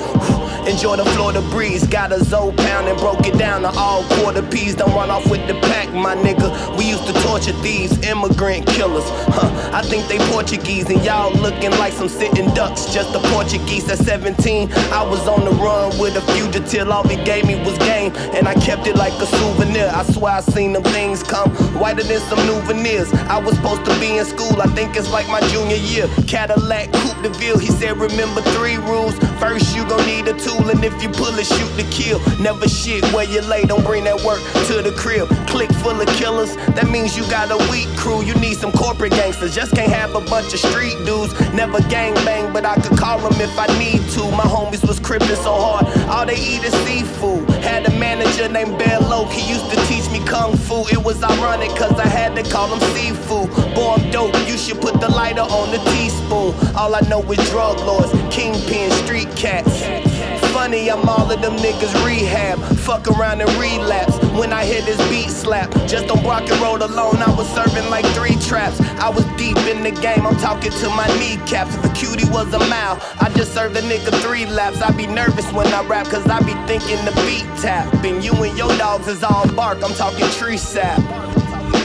Enjoy the Florida breeze. Got a Zoe pound and broke it down to all quarter peas. Don't run off with the pack, my nigga. We used to torture thieves, immigrant killers. Huh, I think they Portuguese and y'all looking like some sitting ducks. Just a Portuguese at 17. I was on the run with a fugitive. All he gave me was game, and I kept it like a souvenir. I swear I seen them things come whiter than some new veneers. I was supposed to be in school, I think it's like my junior year. Cadillac Coupe de Ville, he said, remember three rules. First, you gon' need a tool, and if you pull it, shoot to kill. Never shit where you lay, don't bring that work to the crib. Click full of killers, that means you got a weak crew. You need some corporate gangsters, just can't have a bunch of street dudes. Never gang bang, but I could call them if I need to. My homies was crippin' so hard, all they eat is seafood. Had a manager named Bear Loke, he used to teach me kung fu. It was ironic, cause I had to call him seafood. Boy, I'm dope, you should put the lighter on the teaspoon. All I know is drug lords, kingpin, street cats. Funny, I'm all of them niggas rehab. Fuck around and relapse. When I hear this beat slap, just on Brock and Road alone, I was serving like three traps. I was deep in the game, I'm talking to my kneecaps. If a cutie was a mile, I just served a nigga three laps. I be nervous when I rap, cause I be thinking the beat tap. And you and your dogs is all bark, I'm talking tree sap.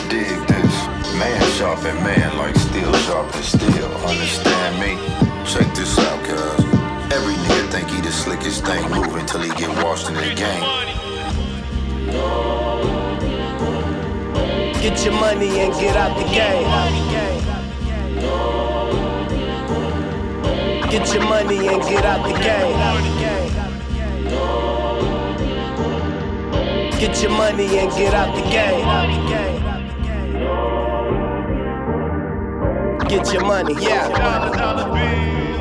Dig this. Man sharpen man like steel sharpen steel. Understand me? Check this out, cuz. Every nigga think he the slickest thing moving till he get washed in the game. Get your money and get out the game. Get your money and get out the game. Get your money and get out the game. Get your money, yeah.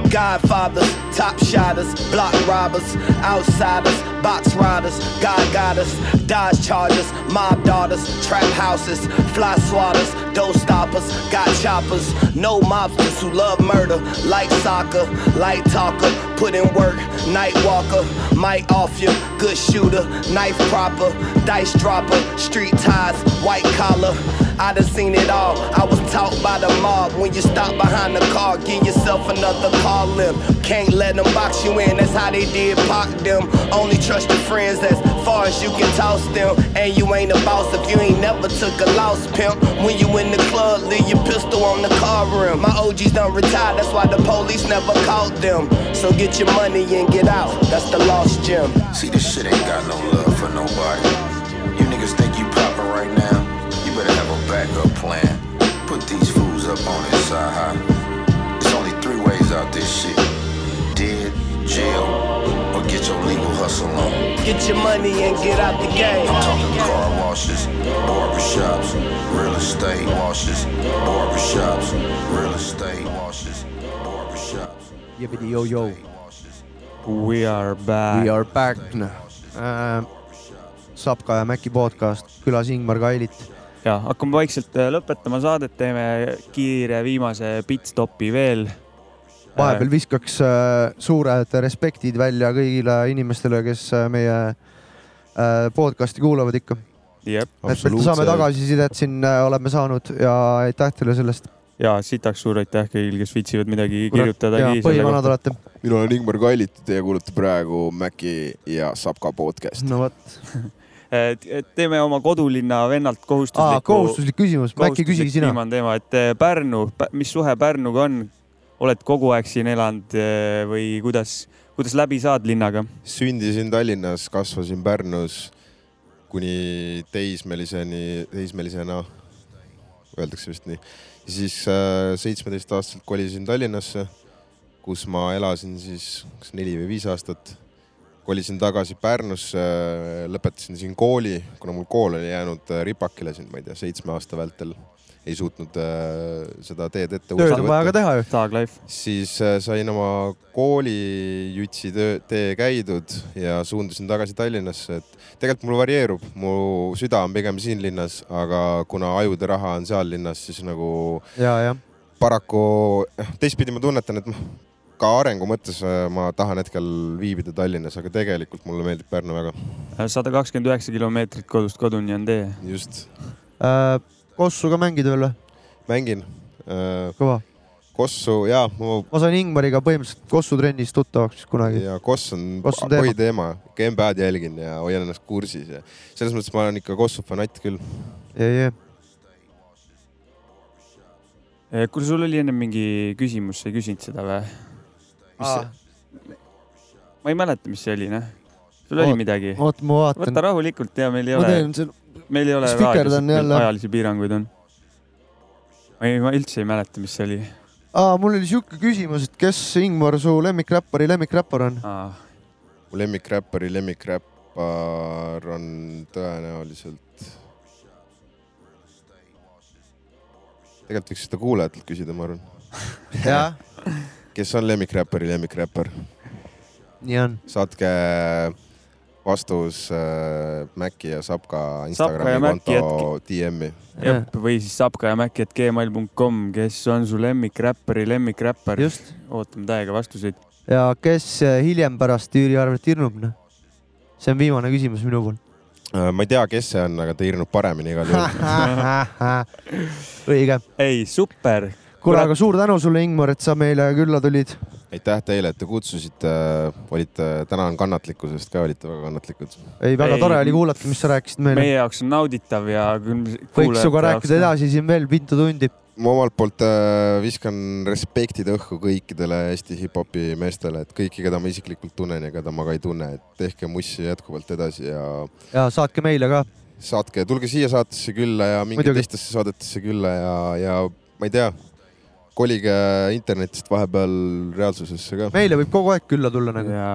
Godfathers, top shotters, block robbers, outsiders, box riders, God us, Dodge Chargers, mob daughters, trap houses, fly swatters, dough stoppers, got choppers, no mobsters who love murder, like soccer, light talker, put in work, night walker, might off you, good shooter, knife proper, dice dropper, street ties, white collar. I done seen it all. I was taught by the mob. When you stop behind the car, give yourself another call limb. Can't let them box you in. That's how they did Pac them. Only trust your friends as far as you can toss them. And you ain't a boss if you ain't never took a loss, pimp. When you in the club, leave your pistol on the car rim. My OGs done retired. That's why the police never caught them. So get your money and get out. That's the lost gem. See, this shit ain't got no love for nobody. Backup plan. Put these fools up on it, side high. There's only three ways out this shit. Dead, jail, or get your legal hustle on. Get your money and get out the game. I'm talking car washes, barber shops, real estate washes, barber shops, real estate washes, barber shops. Jebidi yo-yo. We are back. We are back äh,. Sapka ja Mäki podcast, külas Ingmar Kailit. Ja hakkame vaikselt äh, lõpetama saadet, teeme kiire viimase pitstopi veel. vahepeal viskaks äh, suured respektid välja kõigile inimestele, kes äh, meie äh, podcast'i kuulavad ikka. Jep. et me saame tagasisidet siin äh, oleme saanud ja aitäh teile sellest. ja sitaks suur aitäh kõigile, kes viitsivad midagi jaa,. põhivanad olete. mina olen Ingmar Kallit, teie kuulate praegu Maci ja Sapka podcast'i. no vot. teeme oma kodulinna vennalt kohustusliku. Kohustuslik küsimus. Mäkki, küsi sina. viimane teema, et eh, Pärnu, mis suhe Pärnuga on? oled kogu aeg siin elanud eh, või kuidas, kuidas läbi saad linnaga? sündisin Tallinnas, kasvasin Pärnus kuni teismeliseni, teismelisena, öeldakse vist nii. siis seitsmeteistaastaselt kolisin Tallinnasse, kus ma elasin siis kas neli või viis aastat. Kolisin tagasi Pärnusse, lõpetasin siin kooli, kuna mul kool oli jäänud äh, ripakile siin, ma ei tea, seitsme aasta vältel. ei suutnud äh, seda teed ette. tööd on vaja ka teha ju. Thug life. siis äh, sain oma koolijutsi tee käidud ja suundusin tagasi Tallinnasse, et tegelikult mul varieerub, mu süda on pigem siin linnas, aga kuna ajude raha on seal linnas, siis nagu ja, jah. paraku eh, teistpidi ma tunnetan, et noh, ka arengu mõttes äh, ma tahan hetkel viibida Tallinnas, aga tegelikult mulle meeldib Pärnu väga. sada kakskümmend üheksa kilomeetrit kodust koduni on tee. just. Äh, Kossuga mängid veel või? mängin. kõva. Kossu ja ma ma sain Ingmariga põhimõtteliselt Kossu trennis tuttavaks kunagi. ja Koss on, on teema. põhiteema, NBA-d jälgin ja hoian ennast kursis ja selles mõttes ma olen ikka Kossu fanatt küll. ja, ja. Eh, kuule, sul oli enne mingi küsimus, sa ei küsinud seda või? Aa. ma ei mäleta, mis see oli, noh. sul oli Oot- midagi? oota, ma vaatan. võta rahulikult ja meil ei Ma ole selle-, meil ei ole raadios ajalisi piiranguid on. ma ei, ma üldse ei mäleta, mis see oli. aa, mul oli sihuke küsimus, et kes Ingmar su lemmikräppari lemmikräppar on? mu lemmikräppari lemmikräppar on tõenäoliselt. tegelikult võiks seda kuulajatelt küsida, ma arvan. jah. kes on lemmikräppari lemmikräppar? nii on. saatke vastus äh, Maci ja Sapka ja Instagrami konto DM-i. Jep, või siis sapkajamäki.gmail.com, kes on su lemmikräppari lemmikräppar. just. ootame täiega vastuseid. ja kes äh, hiljem pärast Jüri Arvet hirmub, noh? see on viimane küsimus minu poolt. Äh, ma ei tea, kes see on, aga ta hirmub paremini igal juhul. õige. ei, super. kuule, aga suur tänu sulle, Ingmar, et sa meile külla tulid. aitäh teile, et te kutsusite, olite, tänan kannatlikkusest ka, olite väga kannatlikud. ei, väga tore oli kuulata, mis sa rääkisid meile. meie jaoks on nauditav ja. võiks sinuga rääkida edasi siin veel mitu tundi. ma omalt poolt äh, viskan respektid õhku kõikidele Eesti hip-hopi meestele, et kõiki, keda ma isiklikult tunnen ja keda ma ka ei tunne, et tehke mussi jätkuvalt edasi ja ja saatke meile ka. saatke, tulge siia saatesse külla ja minge teistesse saadetesse külla ja, ja ma ei tea, kolige internetist vahepeal reaalsusesse ka. meile võib kogu aeg külla tulla nagu. ja,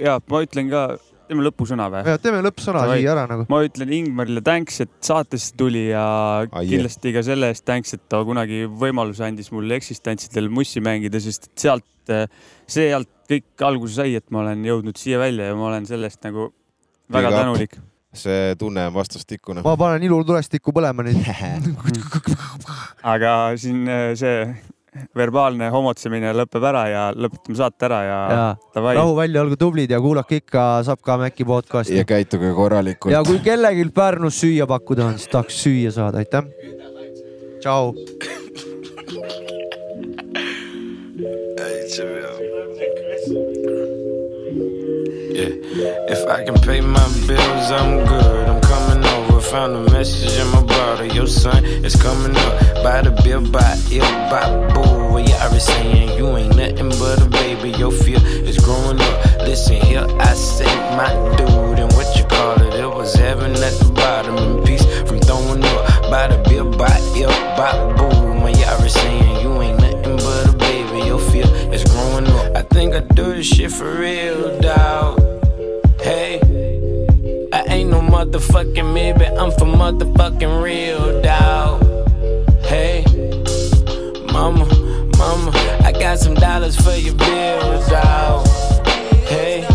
ja ma ütlen ka teeme lõpusõna või? teeme lõppsõna siia ära nagu. ma ütlen Ingmarile tänks, et saatesse tuli ja ah, kindlasti ka selle eest tänks, et ta kunagi võimaluse andis mulle eksistentsidel mussi mängida, sest et sealt, sealt kõik alguse sai, et ma olen jõudnud siia välja ja ma olen selle eest nagu väga tänulik see tunne on vastastikune. ma panen ilutulestikku põlema nüüd aga siin see verbaalne homotsemine lõpeb ära ja lõpetame saate ära ja, ja. Davai. rahu välja, olge tublid ja kuulake ikka Saab ka Mäkki podcasti. ja käituge korralikult. ja kui kellelgi Pärnus süüa pakkuda on, siis tahaks süüa saada, aitäh. tšau. Yeah. If I can pay my bills, I'm good. I'm coming over. Found a message in my bottle. Your son is coming up. By the bill, by ill, by boo. Yeah, I was saying you ain't nothing but a baby. Your fear is growing up. Listen here, I say my dude. And what you call it? It was heaven at the bottom. And peace from throwing up. By the bill, by ill, by boo. My yeah, I was saying you ain't think I do this shit for real, dawg. Hey, I ain't no motherfucking me, but I'm for motherfucking real, dawg. Hey, mama, mama, I got some dollars for your bills, dawg. Hey,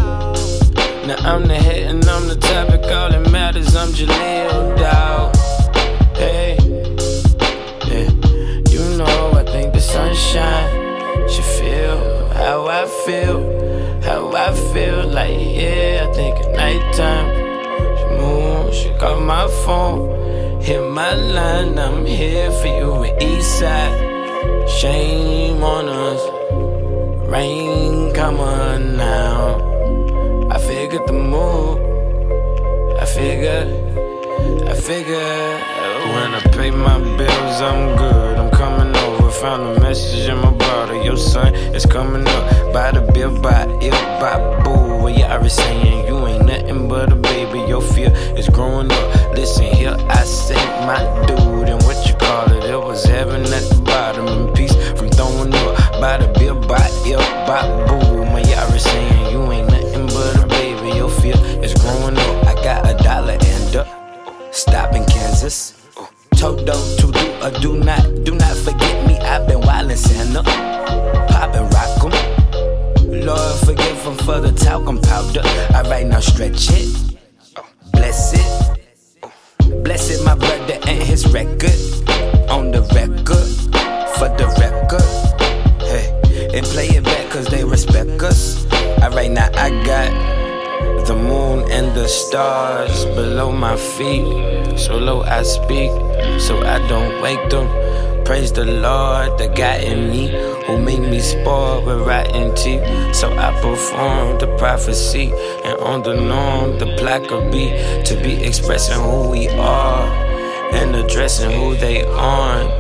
now I'm the head and I'm the topic, all that matters, I'm Jaleel, dawg. Hey, yeah, you know I think the sunshine should feel how I feel. How I feel like, yeah, I think at nighttime. She move, she call my phone. Hit my line, I'm here for you in Eastside. Shame on us. Rain, come on now. I figured the move. I figured, I figured. When I pay my bills, I'm good. Found a message in my bottle. Your son is coming up. By the bill, by ill, by boo. I was saying you ain't nothing but a baby. Your fear is growing up. Listen here, I say my dude. And what you call it? It was heaven at the bottom. And peace from throwing up. By the bill, by ill, by boo. My was saying you ain't nothing but a baby. Your fear is growing up. I got a dollar and a stop in Kansas. Toto to do or do not, do not forget. I've been wildin' Santa, uh, poppin' rock 'em. Lord forgive 'em for the talcum powder. Alright, now stretch it, uh, bless it, uh, bless it, my brother and his record on the record for the record. Hey, and play it back 'cause they respect us. Alright, now I got the moon and the stars below my feet. So low I speak, so I don't wake them. Praise the Lord, the God in me who made me spoiled with rotten teeth. So I perform the prophecy, and on the norm, the plaque will be to be expressing who we are and addressing who they aren't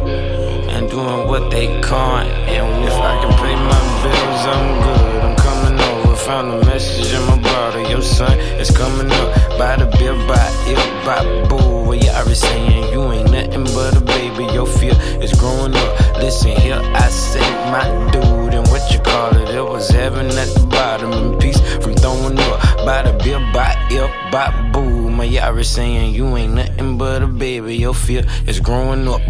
and doing what they can't. And if I can pay my bills, I'm good. I'm coming over. Found a message in my bottle. Your son is coming up. By the bill, by ill, by boo. Well, I was saying you ain't nothing but a baby. Your fear is growing up. Listen here, I say my dude. And what you call it? It was heaven at the bottom. And peace from throwing up. By the bill, by ill, by boo. My was saying you ain't nothing but a baby. Your fear is growing up.